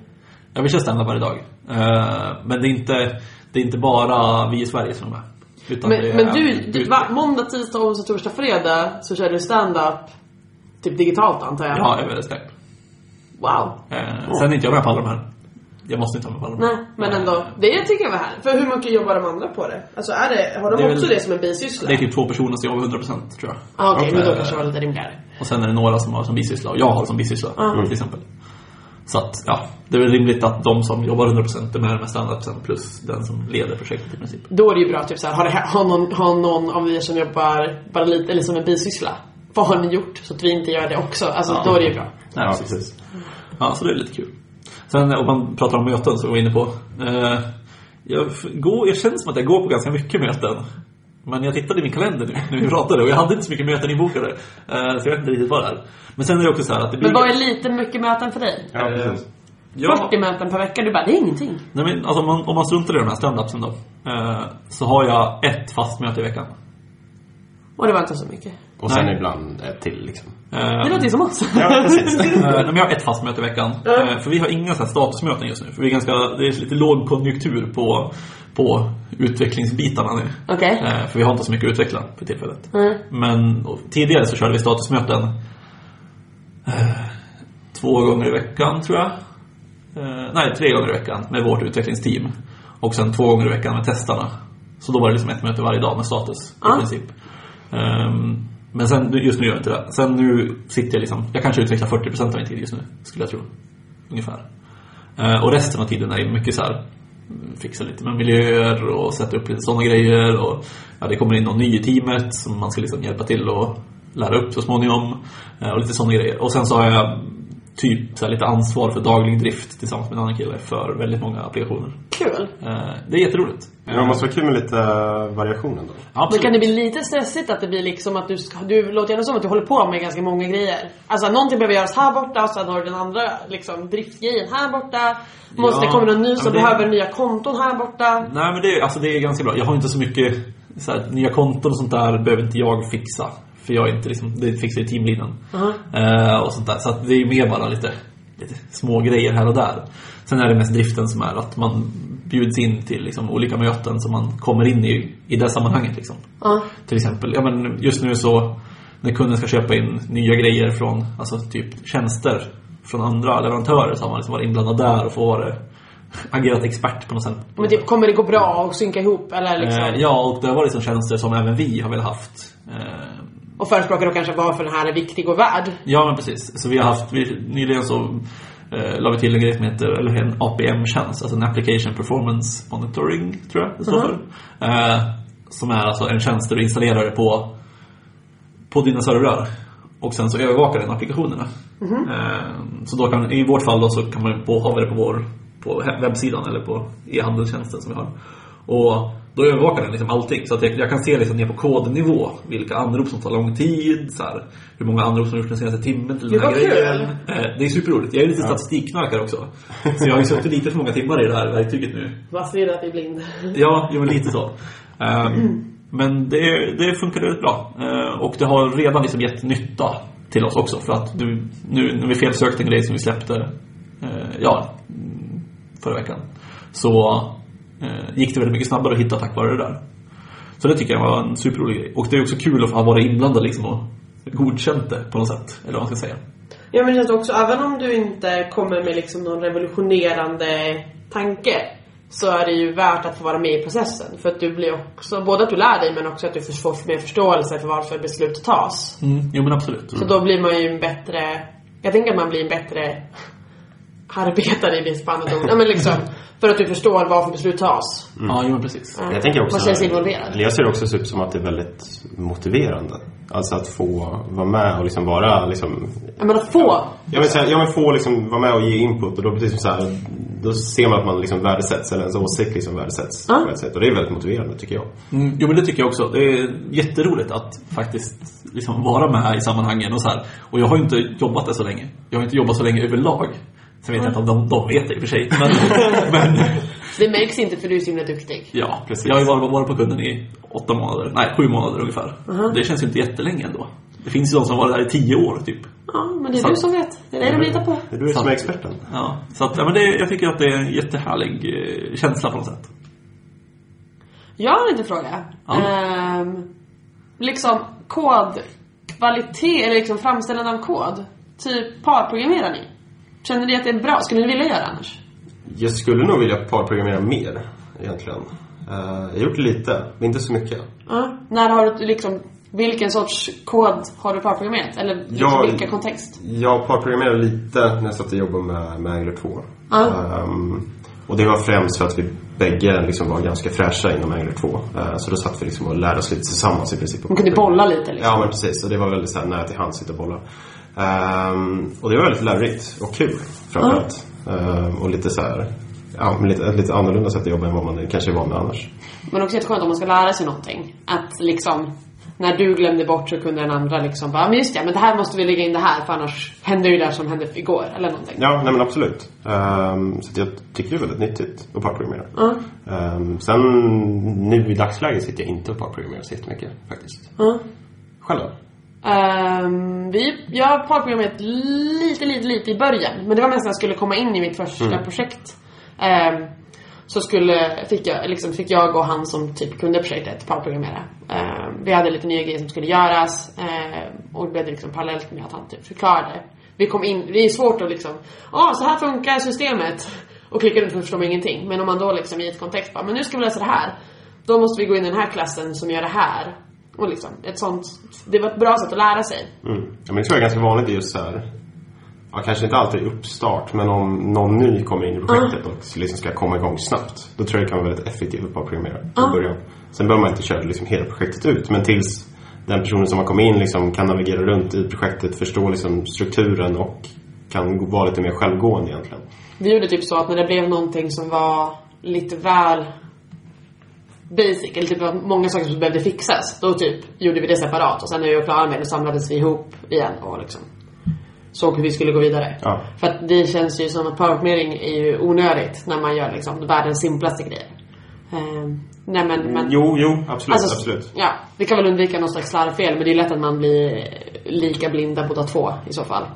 ja, vi kör stand-up varje dag. Eh, men det är, inte, det är inte bara vi i Sverige som är med. Utan det Men, är men du, du va, måndag, tisdag, onsdag, torsdag, fredag så kör du stand-up typ digitalt antar jag? Ja, över Skype. Wow. Eh, Sen är inte jag med på alla de här. Jag måste inte vara med här. Nej, men ändå. Det tycker jag var här. För hur mycket jobbar de andra på det? Alltså är det, har de Det också väl- det som en bisyssla? Det är typ två personer som jobbar 100% tror jag. ah, Okej, men då Eh, kanske det var lite rimligare. Och sen är det några som har som bisyssla och jag har som bisyssla Mm. till exempel. Så att, ja, det är väl rimligt att de som jobbar 100% är med med standardprocent plus den som leder projektet i princip. Då är det ju bra typ såhär, har, det, här- har, någon, har någon av er som jobbar bara lite, eller som en bisyssla? Vad har ni gjort så att vi inte gör det också? Alltså Ja. då är det ju bra. Nej, Ja, precis. Ja, så det är lite kul. Sen om man pratar om möten så var jag inne på. Eh, jag, går, jag känner som att jag går på ganska mycket möten. Men jag tittade i min kalender nu när vi pratade och jag hade inte så mycket möten inbokade. Eh, så jag vet inte riktigt vad det är. Men sen är det också så här att det blir... Men vad är lite mycket möten för dig? Ja, Eh, precis. Ja, 40 möten per vecka? Du bara, det är ingenting. Nej, men, alltså, om, man, om man struntar i de här standupsen då. Eh, så har jag ett fast möte i veckan. Och det var inte så mycket. Och sen Nej. ibland ett till liksom. Eh, Det låter ju som oss. Ja, precis. Eh, men jag har ett fast möte i veckan. Eh, för vi har inga så här statusmöten just nu. För vi är ganska, det är lite låg konjunktur på, på utvecklingsbitarna nu. Eh, för vi har inte så mycket att utveckla för tillfället. Mm. Men tidigare så körde vi statusmöten två gånger i veckan tror jag. Nej, tre gånger i veckan med vårt utvecklingsteam. Och sen två gånger i veckan med testarna. Så då var det liksom ett möte varje dag med status Ja. i princip. Ehm, men sen, just nu gör jag inte det. Sen nu sitter jag liksom, jag kanske utvecklar 40% av min tid just nu, skulle jag tro. Ungefär. Eh, och resten av tiden är mycket så här mm, fixa lite med miljöer och sätta upp lite sådana grejer. Och, ja, det kommer in någon ny i teamet som man ska liksom hjälpa till och lära upp så småningom. Eh, och lite sådana grejer. Och sen så har jag typ så här, lite ansvar för daglig drift tillsammans med en annan kille för väldigt många applikationer. Kul. Eh, det är jätteroligt. Men det måste vara kul med lite variation ändå. Men Absolut. kan det bli lite stressigt att det blir liksom att du ska, du låter gärna som att du håller på med ganska många grejer. Alltså någonting behöver göras här borta och sen har du den andra liksom driftgrejen här borta. Måste Ja, det komma någon ny som men det- behöver nya konton här borta. Nej men det, är- alltså det är ganska bra. Jag har inte så mycket så här, nya konton och sånt där behöver inte jag fixa. För jag är inte liksom, det fixar ju teamleadern. Eh, och sånt där. Så att det är mer bara lite, lite små grejer här och där. Sen är det mest driften som är att man bjuds in till liksom, olika möten som man kommer in i, i det sammanhanget. Liksom. Ja. Till exempel, ja men just nu så när kunden ska köpa in nya grejer från, alltså typ tjänster från andra leverantörer så har man liksom varit inblandad där och får vara agerat expert på något sätt. Men typ, kommer det gå bra att synka ihop eller liksom? Eh, ja, och det har varit som tjänster som även vi har velat haft. Eh, Och förespråkar då kanske varför den här är viktig och värd. ja, men precis. Så vi har haft, vi, nyligen så eh, la vi till en grej som heter, eller en APM-tjänst, alltså en Application Performance Monitoring, tror jag det står för. Eh, som är alltså en tjänst där du installerar det på, på dina servrar. Och sen så övervakar den applikationerna. Eh, så då kan, i vårt fall då så kan man på, ha det på vår på webbsidan eller på e-handelstjänsten som vi har. Och då övervakar den liksom allting. Så att jag, jag kan se liksom ner på kodnivå vilka anrop som tar lång tid, så här, hur många anrop som gjorts den senaste timmen till den här vad grejen. Eh, det är superroligt. Jag är lite statistikknarkare också. Så jag har ju suttit lite för många timmar i det här verktyget nu. Bara stirrat i blind. Ja, jo, men lite så. Ehm, Men det, det funkar väldigt bra. Eh, och det har redan liksom gett nytta till oss också. För att nu, nu när vi felsökte en grej som vi släppte eh, ja, förra veckan. Så gick det väldigt mycket snabbare att hitta tack vare det där. Så det tycker jag var en superrolig grej. Och det är också kul att ha varit inblandad liksom och godkänt det på något sätt. Eller vad man ska säga. Ja men det känns också, även om du inte kommer med liksom någon revolutionerande tanke så är det ju värt att få vara med i processen. För att du blir också, både att du lär dig men också att du får mer förståelse för varför beslut tas. Mm, jo men absolut. Så då blir man ju en bättre, jag tänker att man blir en bättre arbetare i spannet ord. Ja men liksom, för att du förstår varför beslut tas. Ja, jo men precis. Ja. Jag tänker också... Man känns involverad. Jag ser det också typ som att det är väldigt motiverande. Alltså att få vara med och liksom vara liksom... Jag menar få. Jag vill säga, ja men få liksom vara med och ge input och då precis som så här, då ser man att man liksom värdesätts, eller ens åsikt liksom värdesätts Ja. på ett sätt. Och det är väldigt motiverande tycker jag. Mm, jo men det tycker jag också. Det är jätteroligt att faktiskt liksom vara med i sammanhangen och så här. Och jag har ju inte jobbat där så länge. Jag har inte jobbat så länge överlag. Sen vet jag inte om de, de vet det i och för sig. Men, men Det märks inte för du är så himla duktig. ja, precis. Jag har ju varit, på kunden i åtta månader. Nej, sju månader ungefär. Det känns ju inte jättelänge ändå. Det finns ju de som har varit där i tio år typ. Ja, men det är Så- du som vet. Det är dig de litar på. Det är du som är experten. Ja, så att, ja, men det, jag tycker att det är en jättehärlig eh, känsla på något sätt. Jag har en liten fråga. Ja. Ehm, liksom kodkvalitet, eller liksom framställande av kod. Typ parprogrammerar ni? Känner ni att det är bra? Skulle ni vilja göra annars? Jag skulle nog vilja parprogrammera mer egentligen. Eh, jag har gjort lite, men inte så mycket. Ja. När har du liksom, vilken sorts kod har du parprogrammerat? Eller liksom, vilka kontext? Jag parprogrammerade lite när jag satt och jobbade med, med Angular 2. Ja. Ehm, och det var främst för att vi bägge liksom var ganska fräscha inom Angular 2. Eh, så då satt vi liksom och lärde oss lite tillsammans i princip. Man kunde bolla lite liksom. Ja men precis, och det var väldigt så här, nära till hands, sitta och bolla. Ehm, och det var väldigt lärorikt och kul framförallt. Ehm, och lite så här, ja, lite, ett lite annorlunda sätt att jobba än vad man kanske är van med annars. Men också jätteskönt om man ska lära sig någonting. Att liksom, när du glömde bort så kunde den andra liksom bara, men just det, men det här måste vi lägga in det här för annars händer ju det som hände igår. Eller någonting. Ja, nej men absolut. Ehm, så jag tycker det är väldigt nyttigt att parprogrammera. Ja. Ehm, sen nu i dagsläget sitter jag inte och parprogrammerar så jättemycket faktiskt. Ja. Själv då? Ehm, vi, jag har parprogrammerat lite, lite, lite i början. Men det var mest när jag skulle komma in i mitt första projekt. Ehm, så skulle, fick, jag, liksom, fick jag och han som typ kunde projektet parprogrammera. Ehm, vi hade lite nya grejer som skulle göras. ehm, och det blev liksom parallellt med att han typ förklarade. Vi kom in, det är svårt att liksom, ja så här funkar systemet. Och klicka runt och förstår man ingenting. Men om man då liksom i ett kontext bara, men nu ska vi läsa det här. Då måste vi gå in i den här klassen som gör det här. Och liksom, ett sånt, det var ett bra sätt att lära sig. Mm. Ja, men det tror jag är ganska vanligt i just så här, ja, kanske inte alltid uppstart, men om någon ny kommer in i projektet och liksom ska komma igång snabbt. Då tror jag det kan vara väldigt effektivt att parprogrammera i början. Sen behöver man inte köra liksom hela projektet ut, men tills den personen som har kommit in liksom kan navigera runt i projektet, förstå liksom strukturen och kan vara lite mer självgående egentligen. Vi gjorde typ så att när det blev någonting som var lite väl basic, eller typ var många saker som behövde fixas, då typ gjorde vi det separat och sen när vi var klara med det samlades vi ihop igen och liksom såg hur vi skulle gå vidare. Ja. För att det känns ju som att powerplanering är ju onödigt när man gör liksom världens simplaste grejer. Ehm, nej men, men Jo, jo, absolut, Alltså, absolut. Ja, vi kan väl undvika någon slags slarvfel men det är lätt att man blir lika blinda båda två i så fall.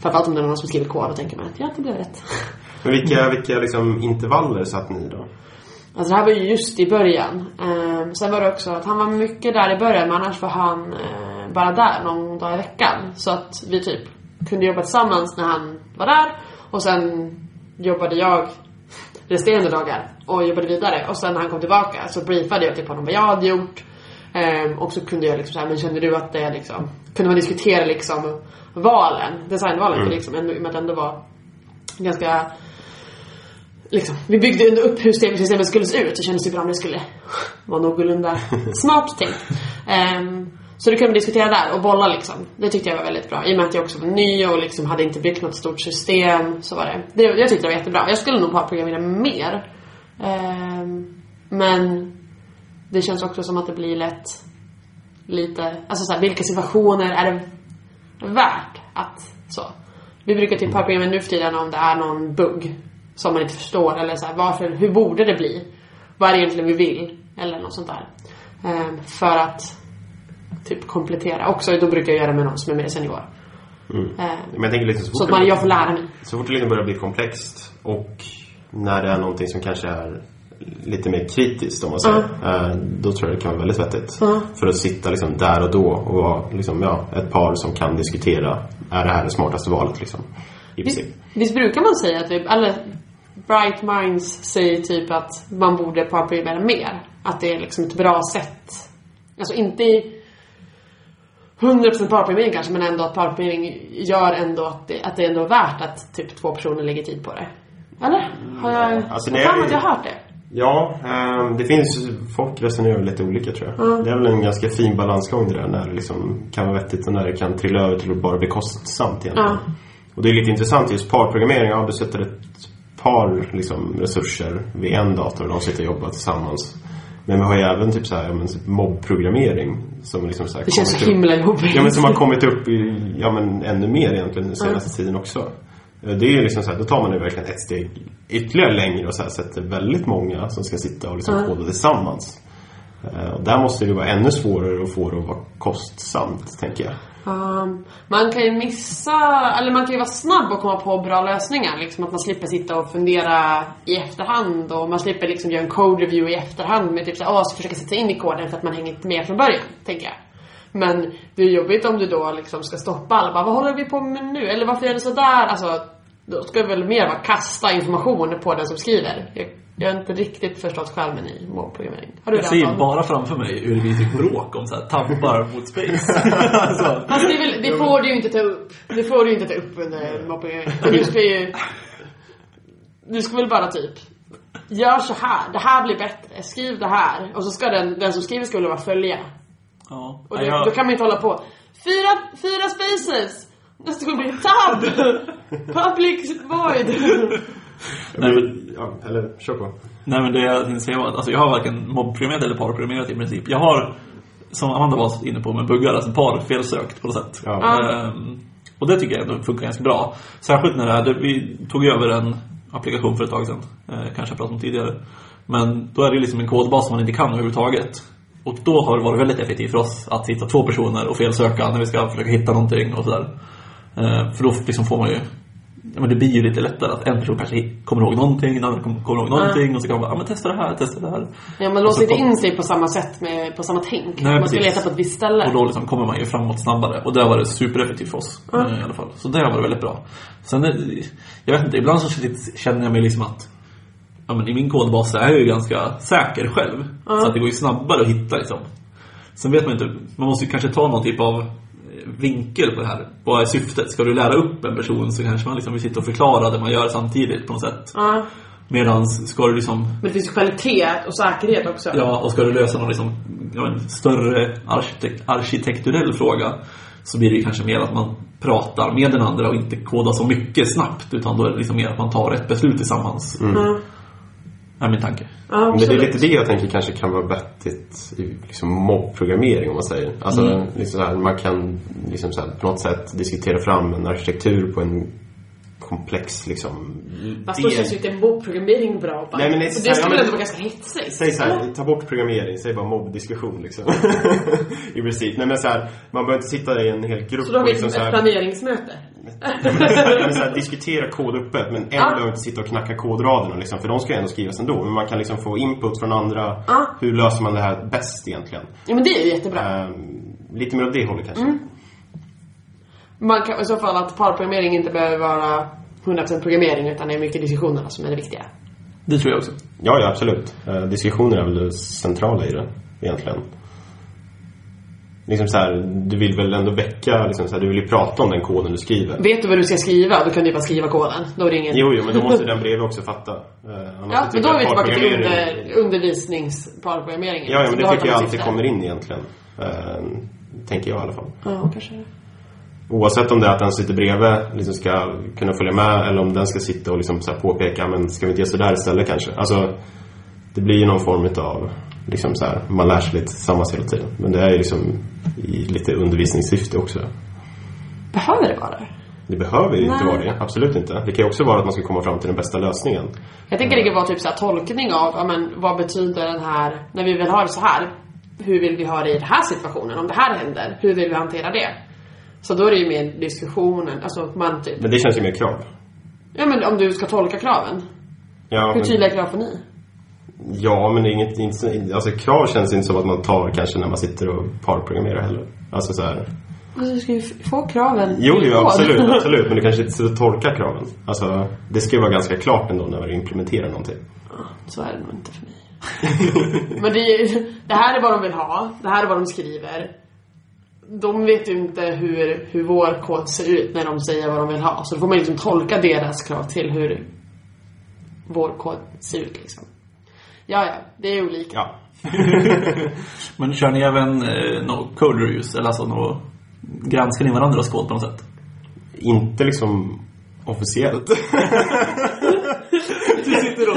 Framförallt om det är någon som skriver kod och tänker man att ja, det blev rätt. Men vilka, vilka liksom intervaller satt ni då? Alltså det här var ju just i början. Ehm, sen var det också att han var mycket där i början men annars var han eh, bara där någon dag i veckan. Så att vi typ kunde jobba tillsammans när han var där och sen jobbade jag resterande dagar och jobbade vidare. Och sen när han kom tillbaka så briefade jag typ honom vad jag hade gjort. Ehm, och så kunde jag liksom såhär, men kände du att det liksom, kunde man diskutera liksom valen, designvalen för liksom, i och med att det ändå var ganska liksom, vi byggde ändå upp hur systemet skulle se ut så kändes det bra om det skulle vara någorlunda smart tänkt. Ehm, så det kunde vi diskutera där och bolla liksom. Det tyckte jag var väldigt bra. I och med att jag också var ny och liksom hade inte byggt något stort system så var det. det jag tyckte det var jättebra. Jag skulle nog ha programmerat mer. Ehm, men det känns också som att det blir lätt lite, alltså så här, vilka situationer är det värt att så. Vi brukar typ parprogrammera nu för tiden om det är någon bugg som man inte förstår eller så här, varför, hur borde det bli? Vad är det egentligen vi vill? Eller något sånt där. Ehm, för att typ komplettera. Också då brukar jag göra med någon som är mer senior. Ehm, Men jag tänker liksom så så att man, jag får lära mig. så fort det liksom börjar bli komplext och när det är någonting som kanske är lite mer kritiskt om man säger. eh, Då tror jag det kan vara väldigt vettigt. Ja. För att sitta liksom där och då och vara liksom, ja, ett par som kan diskutera är det här det smartaste valet liksom. I princip. Visst brukar man säga att, typ, eller Bright Minds säger typ att man borde parprogrammera mer. Att det är liksom ett bra sätt. Alltså inte i 100% parprogrammering kanske, men ändå att parprogrammering gör ändå att det, att det ändå är värt att typ två personer lägger tid på det. Eller? Har jag... Alltså, jag det har är- att jag har hört det. Ja, ehm, det finns folk resonerar lite olika tror jag. Det är väl en ganska fin balansgång det där när det liksom kan vara vettigt och när det kan trilla över till att bara bli kostsamt egentligen. Ja. Och det är lite intressant just parprogrammering. Ja, du sätter ett par liksom, resurser vid en dator och de sitter och jobbar tillsammans. Men vi har ju även typ så här, ja, men, mobbprogrammering som liksom så här Det känns så himla jobbigt. Ja men som har kommit upp i, ja men ännu mer egentligen den senaste tiden också. Eh, Det är liksom så här, då tar man ju verkligen ett steg ytterligare längre och så här sätter väldigt många som ska sitta och liksom Mm. koda tillsammans. Eh, Och där måste det vara ännu svårare att få det att vara kostsamt, tänker jag. Um, man kan ju missa, eller man kan ju vara snabb och komma på bra lösningar. Liksom att man slipper sitta och fundera i efterhand och man slipper liksom göra en code review i efterhand med typ såhär, åh, så försöka sätta in i koden för att man hänger inte med från början, tänker jag. Men det är jobbigt om du då liksom ska stoppa alla bara, vad håller vi på med nu? Eller varför gör du sådär? Alltså, då ska det väl mer vara kasta information på den som skriver. Jag, har inte riktigt förstått skärmen i mobbprogrammering. Har du Jag det, ser bara framför mig hur vi typ bråk om så här tabbar mot space. alltså, Fast det, är väl, det får du ju inte ta upp. Det får du ju inte ta upp under mobbning. Du ska ju... Du ska väl bara typ... Gör så här. Det här blir bättre. Skriv det här. Och så ska den, den som skriver ska väl bara följa. ja. Och det, jag- då kan man inte hålla på. Fyra, fyra spaces! Nästa gång blir det tab! Public void! Nej, men, Ja, eller kör på. nej men det jag tänkte säga var att alltså, jag har varken mobbprogrammerat eller parprogrammerat i princip. Jag har, som Amanda var inne på med buggar, alltså par felsökt på något sätt. Ja. Ehm, och det tycker jag ändå funkar ganska bra. Särskilt när det är, det- vi tog över en applikation för ett tag sedan. Eh, kanske jag pratat om tidigare. Men då är det liksom en kodbas som man inte kan överhuvudtaget. Och då har det varit väldigt effektivt för oss att hitta två personer och felsöka när vi ska försöka hitta någonting och sådär. Eh, för då liksom får man ju Ja, men det blir ju lite lättare att en person kanske kommer ihåg någonting, en annan kommer kommer ihåg någonting och så kan man bara, ja men testa det här, testa det här. Ja, man låser inte in sig på samma sätt med, på samma tänk. Nej, man ska leta på ett visst ställe. Och då liksom kommer man ju framåt snabbare. Och det har varit supereffektivt för oss eh, i alla fall. Så det har varit väldigt bra. Sen, eh, jag vet inte, ibland så känner jag mig liksom att ja, men i min kodbas så är jag ju ganska säker själv. Så att det går ju snabbare att hitta liksom. Sen vet man inte, man måste ju kanske ta någon typ av vinkel på det här. Vad är syftet? Ska du lära upp en person så kanske man liksom vill sitta och förklara det man gör samtidigt på något sätt. Ja. Medan ska du liksom Men det finns kvalitet och säkerhet också. Ja, och ska du lösa någon liksom, en större arkitek- arkitekturell fråga så blir det kanske mer att man pratar med den andra och inte kodar så mycket snabbt utan då är det liksom mer att man tar ett beslut tillsammans. Ja. Är min tanke. Ja, Men det är lite det jag tänker kanske kan vara vettigt i liksom mobbprogrammering om man säger. Alltså liksom så här, man kan liksom så här, på något sätt diskutera fram en arkitektur på en komplex liksom Fast då känns ju inte mobbprogrammering bra. Bara. Nej, men det så skulle ja, väl men- ändå vara ganska hetsigt? Säg så här, ta bort programmering, säg bara mobbdiskussion liksom. I princip. Nej men så här, man behöver inte sitta i en hel grupp Så då har vi liksom ett så här, planeringsmöte. Men så här, diskutera kod öppet men en Ja. behöver inte sitta och knacka kodraderna liksom, för de ska ju ändå skrivas ändå. Men man kan liksom få input från andra. Ja. Hur löser man det här bäst egentligen? Ja men det är ju jättebra. Ehm, lite mer åt det hållet kanske. Mm. Man kan i så fall att parprogrammering inte behöver vara 100% programmering utan det är mycket diskussionerna som är det viktiga. Det tror jag också. Ja, ja absolut. Uh, diskussioner är väl det centrala i det egentligen. Liksom så här, du vill väl ändå väcka, liksom så här, du vill ju prata om den koden du skriver. Vet du vad du ska skriva, då kan du ju bara skriva koden. Då är det ingen... Jo, jo, men då måste den bredvid också fatta. Uh, annars Ja, men då är vi tillbaka till under, undervisningsparprogrammeringen. Ja, ja, men det tycker jag alltid kommer in egentligen. Eh, tänker jag i alla fall. Ja, kanske. Oavsett om det är att den sitter bredvid liksom ska kunna följa med eller om den ska sitta och liksom så påpeka men ska vi inte göra sådär istället kanske? Alltså, det blir ju någon form av liksom så här, man lär sig lite tillsammans hela tiden. Men det är ju liksom i lite undervisningssyfte också. Behöver det vara det? Det behöver ju inte vara det, absolut inte. Det kan ju också vara att man ska komma fram till den bästa lösningen. Jag tänker det kan vara typ så här tolkning av, ja, men, vad betyder den här, när vi vill ha det så här, hur vill vi ha det i den här situationen? Om det här händer, hur vill vi hantera det? Så då är det ju mer diskussionen, alltså man typ, Men det känns ju mer krav. ja men om du ska tolka kraven, Ja, hur men, tydliga krav får ni? Ja, men det är inget, inte, så- alltså krav känns inte som att man tar kanske när man sitter och parprogrammerar heller. Alltså så här, Alltså, du ska ju få kraven Jo, jo absolut, absolut. Men du kanske inte ska tolka kraven. Alltså, det ska ju vara ganska klart ändå när du implementerar någonting. Så är det nog inte för mig. Men det, är, det här är vad de vill ha. Det här är vad de skriver. De vet ju inte hur, hur vår kod ser ut när de säger vad de vill ha. Så då får man liksom tolka deras krav till hur vår kod ser ut liksom. Ja, ja, det är olika. Ja. Men kör ni även eh, no code reviews? Eller alltså no, granskar ni varandras kod på något sätt? Inte liksom officiellt. Du sitter och...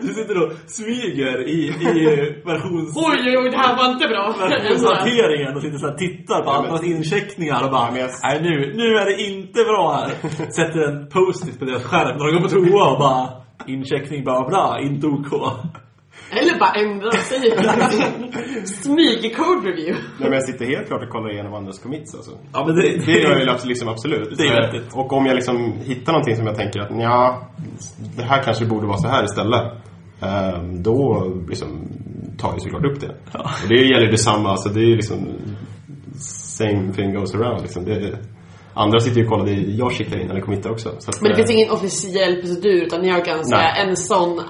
Du sitter och smyger i, i versions... Oj, oj, oj, det här var inte bra. versionshanteringen och sitter så här tittar på andras incheckningar och bara men Nej nu, nu är det inte bra här. Sätter en post-it på deras skärm när de går på toa och bara Incheckning bla bla, inte OK. Eller bara ändra och säga Smyg code review. Nej, men jag sitter helt klart och kollar igenom andras commits alltså. Ja men det, Det gör jag ju liksom absolut. Det är Så- vettigt. Och om jag liksom hittar någonting som jag tänker att ja, det här kanske borde vara så här istället. ehm, Då liksom tar jag såklart upp det. Ja. Och det gäller detsamma, alltså det är ju liksom same thing goes around liksom. Det, andra sitter ju och kollar det jag skickar in det committar också. Så att, Men det eh, finns ingen officiell procedur utan ni har ganska Nej. en sån,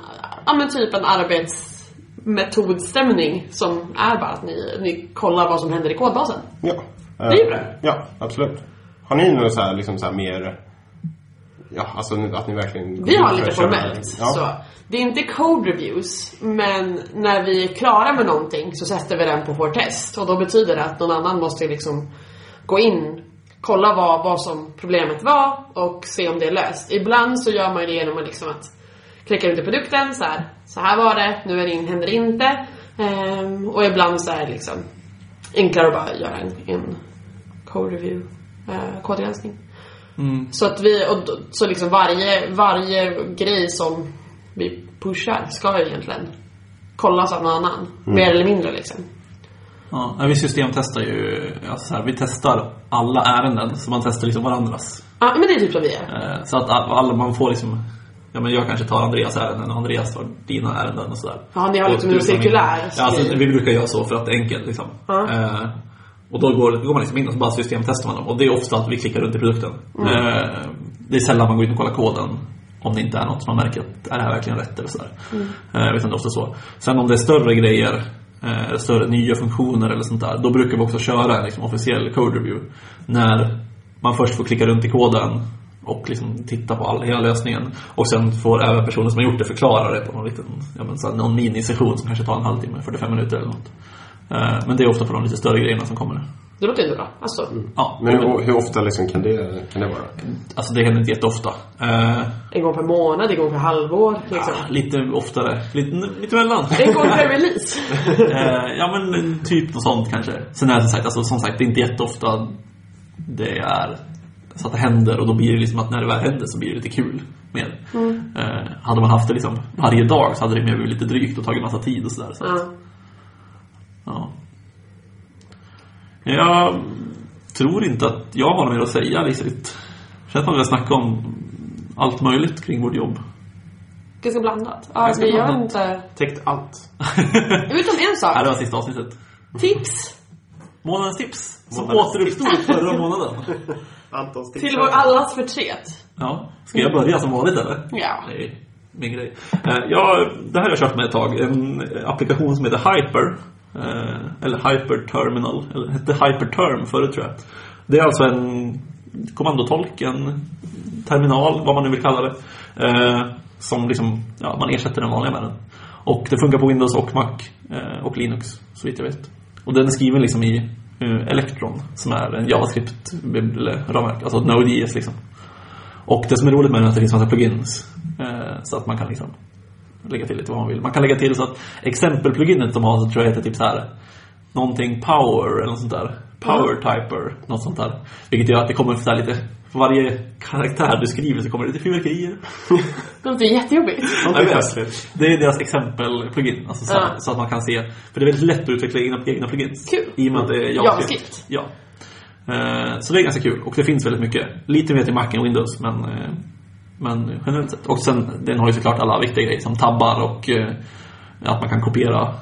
ja men typ en arbetsmetodstämning som är bara att ni, ni kollar vad som händer i kodbasen. Ja. Det är ju Eh, bra. Ja, absolut. Har ni något så här, liksom så här mer... Ja, alltså att ni verkligen... Vi har lite formellt. Ja. Så. Det är inte code reviews, men när vi är klara med någonting så sätter vi den på vår test. Och då betyder det att någon annan måste liksom gå in, kolla vad, vad som problemet var och se om det är löst. Ibland så gör man det genom att liksom att klicka ut i produkten så här, så här var det, nu är det in, händer det inte. Ehm, och ibland så är det liksom enklare att bara göra en, en code review, uh, kodgranskning. Så att vi, och då- så liksom varje, varje grej som vi pushar ska ju egentligen kollas av någon annan. Mer eller mindre liksom. Ja, vi systemtestar ju, alltså så här, vi testar alla ärenden, så man testar liksom varandras. Ja, men det är typ som vi är. Eh, Så att all- alla, man får liksom, ja men jag kanske tar Andreas ärenden och Andreas tar dina ärenden och sådär. Ja, ni har liksom en cirkulär Ja, alltså, vi brukar göra så för att det är enkelt liksom. Ja. Eh, och då går, går man liksom in och så bara systemtestar man dem. Och det är ofta att vi klickar runt i produkten. Mm. Eh, det är sällan man går in och kollar koden. Om det inte är något som man märker att är det här verkligen rätt eller sådär. Mm. Eh, utan det är ofta så. Sen om det är större grejer, eh, större nya funktioner eller sånt där. Då brukar vi också köra en liksom, officiell code review. När man först får klicka runt i koden och liksom titta på all, hela lösningen. Och sen får även personen som har gjort det förklara det på någon liten, ja, men, så här, någon minisession som kanske tar en halvtimme, 45 minuter eller något. Eh, Men det är ofta på de lite större grejerna som kommer. Det låter ändå bra. Alltså, Ja, Men hur, hur ofta liksom kan, det, kan det vara? alltså det händer inte jätteofta. Eh, en gång per månad, en gång per halvår liksom. lite oftare, lite, lite emellan. En gång per release. Eh, ja men typ något sånt kanske. Sen är det som sagt, alltså, som sagt det är inte jätteofta det är så att det händer och då blir det liksom att när det väl händer så blir det lite kul med det. Eh, hade man haft det liksom varje dag så hade det mer blivit lite drygt och tagit massa tid och sådär. Så att, ja. ja. Jag tror inte att jag har något mer att säga riktigt. Känns som att vi har snackat om allt möjligt kring vårt jobb. Ganska blandat. Ja, Ganska vi gör blandat. inte... Täckt allt. Utom en Ja, sak. det var sista avsnittet. Tips Månadens tips som Månadens återuppstod förra månaden. Antons till vår allas förtret. Ja, ska jag börja som vanligt eller? Ja. Det är min grej. Eh, Ja, det här har jag kört med ett tag. En applikation som heter Hyper eh, Eller Hyper Terminal. Eller hette Hyperterm förut tror jag. Det är alltså en kommandotolk, en terminal, vad man nu vill kalla det. eh, Som liksom, ja, man ersätter den vanliga med den. Och det funkar på Windows och Mac eh, och Linux, så vitt jag vet. Och den är skriven liksom i eh, Electron, som är en JavaScript-ramverk, alltså Node.js liksom. Och det som är roligt med den är att det finns massa plugins. Eh, så att man kan liksom lägga till lite vad man vill. Man kan lägga till så att exempelpluginet de har så tror jag heter typ så här någonting power eller något sånt där. Power typer, något sånt där. Vilket gör att det kommer så här lite, för varje karaktär du skriver så kommer det lite fyrverkerier. Det låter jättejobbigt. Det är deras exempel-plugin. Alltså så, Ja. så att man kan se. För det är väldigt lätt att utveckla egna, egna plugins. Kul. I och med att det är JavaScript. Ja. Eh, så det är ganska kul. Och det finns väldigt mycket. Lite mer till Mac än Windows, men, eh, men generellt sett. Och sen, den har ju såklart alla viktiga grejer som tabbar och eh, att man kan kopiera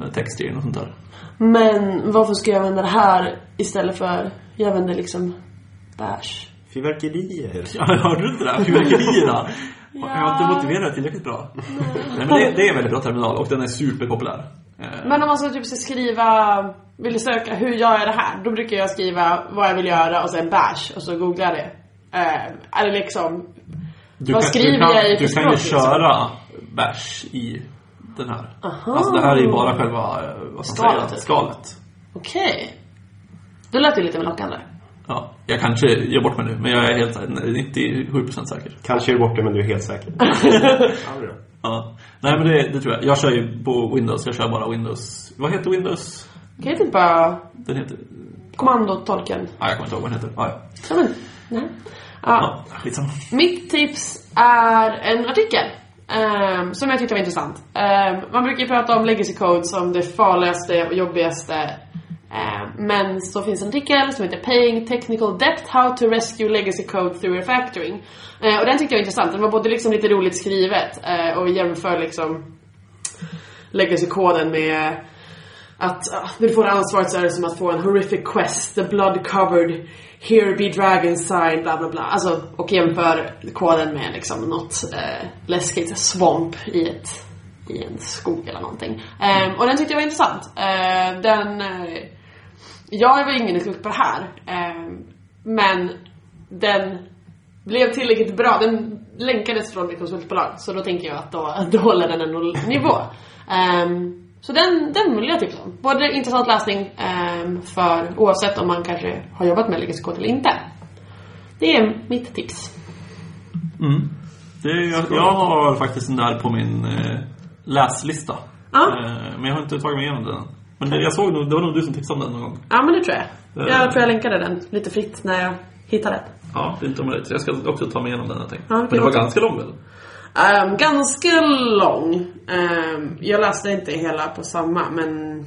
eh, text i den och sånt där. Men varför ska jag använda det här istället för, jag använder liksom bash. Fyrverkerier. Ja, hörde du inte det? Fyrverkerierna. Jag har inte motiverat det tillräckligt bra. Nej, men det, det är en väldigt bra terminal och den är superpopulär. Eh, Men om man ska typ ska skriva, vill du söka hur gör jag det här? Då brukar jag skriva vad jag vill göra och sen bash och så googlar jag det. Eh, eller liksom, Du Vad kan, skriver du kan, jag i Du kan ju liksom? köra bash i den här. Aha. Alltså det här är ju bara själva, eh, vad ska Skalet, säga, typ. skalet. okej. Då lät det lite mer lockande. Ja, jag kanske gör bort mig nu, men jag är helt 97% säker. Kanske är du bort det, men du är helt säker. ja. Nej men det, det tror jag. Jag kör ju på Windows, jag kör bara Windows. Vad heter Windows? Jag typ bara Den heter... kommandotolken? Ja, jag kommer inte ihåg vad den heter. Ja, ja. Ja, men, nej. Ja. skitsamma. Mitt tips är en artikel ehm, som jag tyckte var intressant. Ehm, man brukar ju prata om legacy code som det farligaste och jobbigaste. Ehm, men så finns en artikel som heter Paying Technical Debt How to Rescue Legacy Code Through Refactoring. Ehm, och den tyckte jag var intressant. Den var både liksom lite roligt skrivet eh, och jämför liksom legacy-koden med att uh, när du det ansvaret så är det som att få en horrific quest, the blood covered, here be dragon sign, bla bla bla. Alltså, och jämför koden med liksom något eh, läskigt svamp i ett i en skog eller någonting. Ehm, och den tyckte jag var intressant. Ehm, eh, den... Jag är väl ingen expert på det här. Ehm, men den blev tillräckligt bra. Den länkades från mitt konsultbolag. Så då tänker jag att då, då håller den en nivå. Um, så den, den vill jag tipsa om. Både intressant läsning ehm, för oavsett om man kanske har jobbat med code eller inte. Det är mitt tips. Mm. Det, är- jag, jag har faktiskt den där på min eh, läslista. Ja. Eh, men jag har inte tagit mig igenom den. Men det, jag såg nog, det var nog du som tipsade om den någon gång. Ja men det tror jag. Eh. Jag tror jag länkade den lite fritt när jag hittade den. Ja, det är inte omöjligt. Så jag ska också ta mig igenom den jag tänkte. Ja, Men det var ganska lång väl? Ehm, ganska lång. Ehm, jag läste inte hela på samma men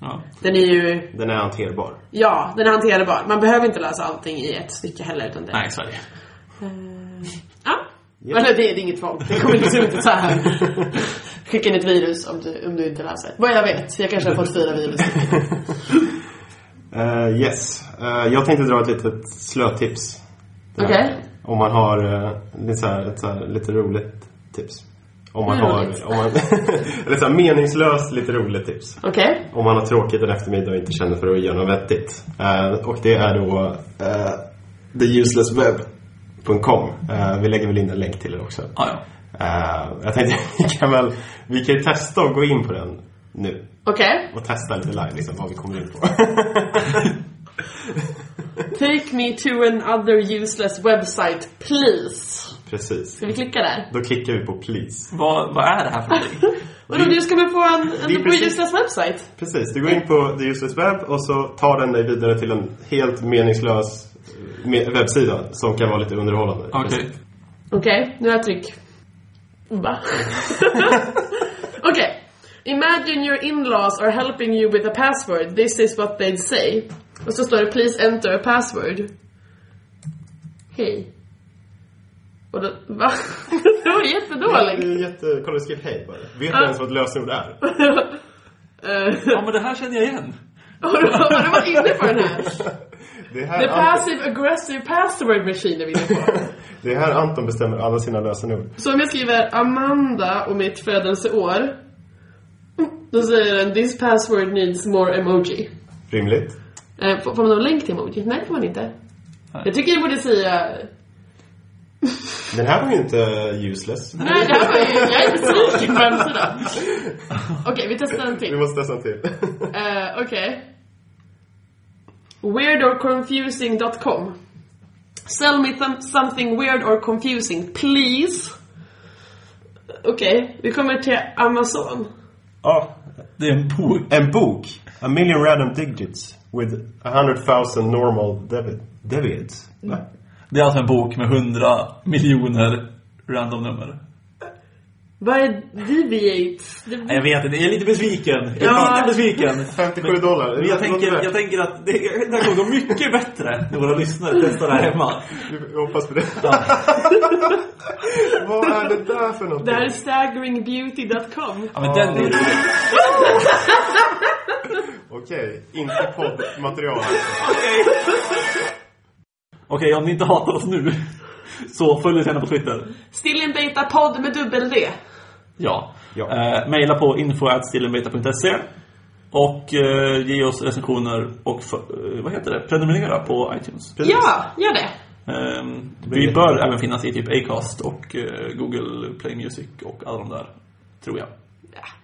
Ja. den är ju, Den är hanterbar. ja den är hanterbar. Man behöver inte läsa allting i ett stycke heller utan det Nej, Sverige. Ehm, ja. Ja. Eller det, det är inget tvång. Det kommer inte så här. Skicka in ett virus om du, om du inte läser. Vad jag vet. Jag kanske har fått fyra virus. Eh, yes. Eh, jag tänkte dra ett litet slötips. Okej. Om man har uh, lite, så här, ett så här, lite roligt tips. Om man Hur har, roligt? om man, eller så här, meningslöst lite roligt tips. Okej. Om man har tråkigt en eftermiddag och inte känner för att göra något vettigt. Eh, och det är då uh, theuselessweb.com. Eh, vi lägger väl in en länk till det också. Ja, ja. Eh, jag tänkte vi kan väl, vi kan ju testa att gå in på den nu. Okej. Och testa lite live liksom vad vi kommer in på. Take me to another useless website please. Precis. Ska vi klicka där? Då klickar vi på please. Vad, vad är det här för någonting? Vadå, du ska väl få en, en precis- useless website? Precis, du går in på The Useless Web och så tar den dig vidare till en helt meningslös me- webbsida som kan vara lite underhållande. Okej. Okej, nu har jag tryck. Va? Okej. Imagine your in-laws are helping you with a password. This is what they'd say. Och så står det please enter a password. Hej. Och då, va? det var Det jättedåligt. är jätte... Kolla, skriv hej bara. Vet Ja. du ens vad ett lösenord är? Eh, Ja, men det här känner jag igen. Har du, har du varit inne på den här? Det är här, The Anton, passive aggressive password machine är vi inne på. det är här Anton bestämmer alla sina lösenord. Så om jag skriver Amanda och mitt födelseår. Då säger den this password needs more emoji. Rimligt. Eh, får man någon länk till emoji? Nej får man inte. Nej. Jag tycker jag borde säga... Den här var ju inte useless. Nej det här var ju... Jag är besviken på hemsidan. Okej vi testar en Vi till. måste testa en till. Uh, Okej. Weirdorconfusing.com Sell me th- something weird or confusing, please. Okej, vi kommer till Amazon. Ja, Det är en bok. en bok. A million random digits with a hundred thousand normal debit, debits. Va? Det är alltså en bok med hundra miljoner random nummer. Vad är Deviate? Det- Nej, Jag vet inte, jag är lite besviken. Jag är Ja. lite besviken. 57 dollar. Men jag tänker, jag tänker att det, det här kommer gå mycket bättre när våra lyssnare testar det här hemma. Jag hoppas på det. Vad är det där för någonting? Det här är staggeringbeauty.com. Ja, men den är. Okej, inte poddmaterial. Okej, om ni inte hatar oss nu så följ oss gärna på Twitter. Still in beta podd med dubbel D. Ja. Ja. Eh, maila på info.stillenbeta.se och eh, ge oss recensioner och för, eh, vad heter det? prenumerera på iTunes. Precis. Ja, gör det. Ehm, vi bör även finnas i typ Acast och eh, Google Play Music och alla de där, tror jag. Ja.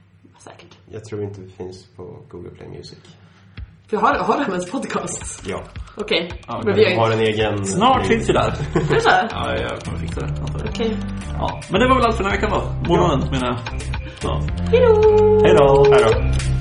Jag tror inte vi finns på Google Play Music. För har, har de ens podcast? Ja. Okej. Ja, men vi har har en egen... Snart finns vi där. Är det så? Ja, jag kommer fixa det. Okej. Ja, men det var väl allt för den här veckan då. Månaden menar jag. Så. Hejdå! Hej då! Här då.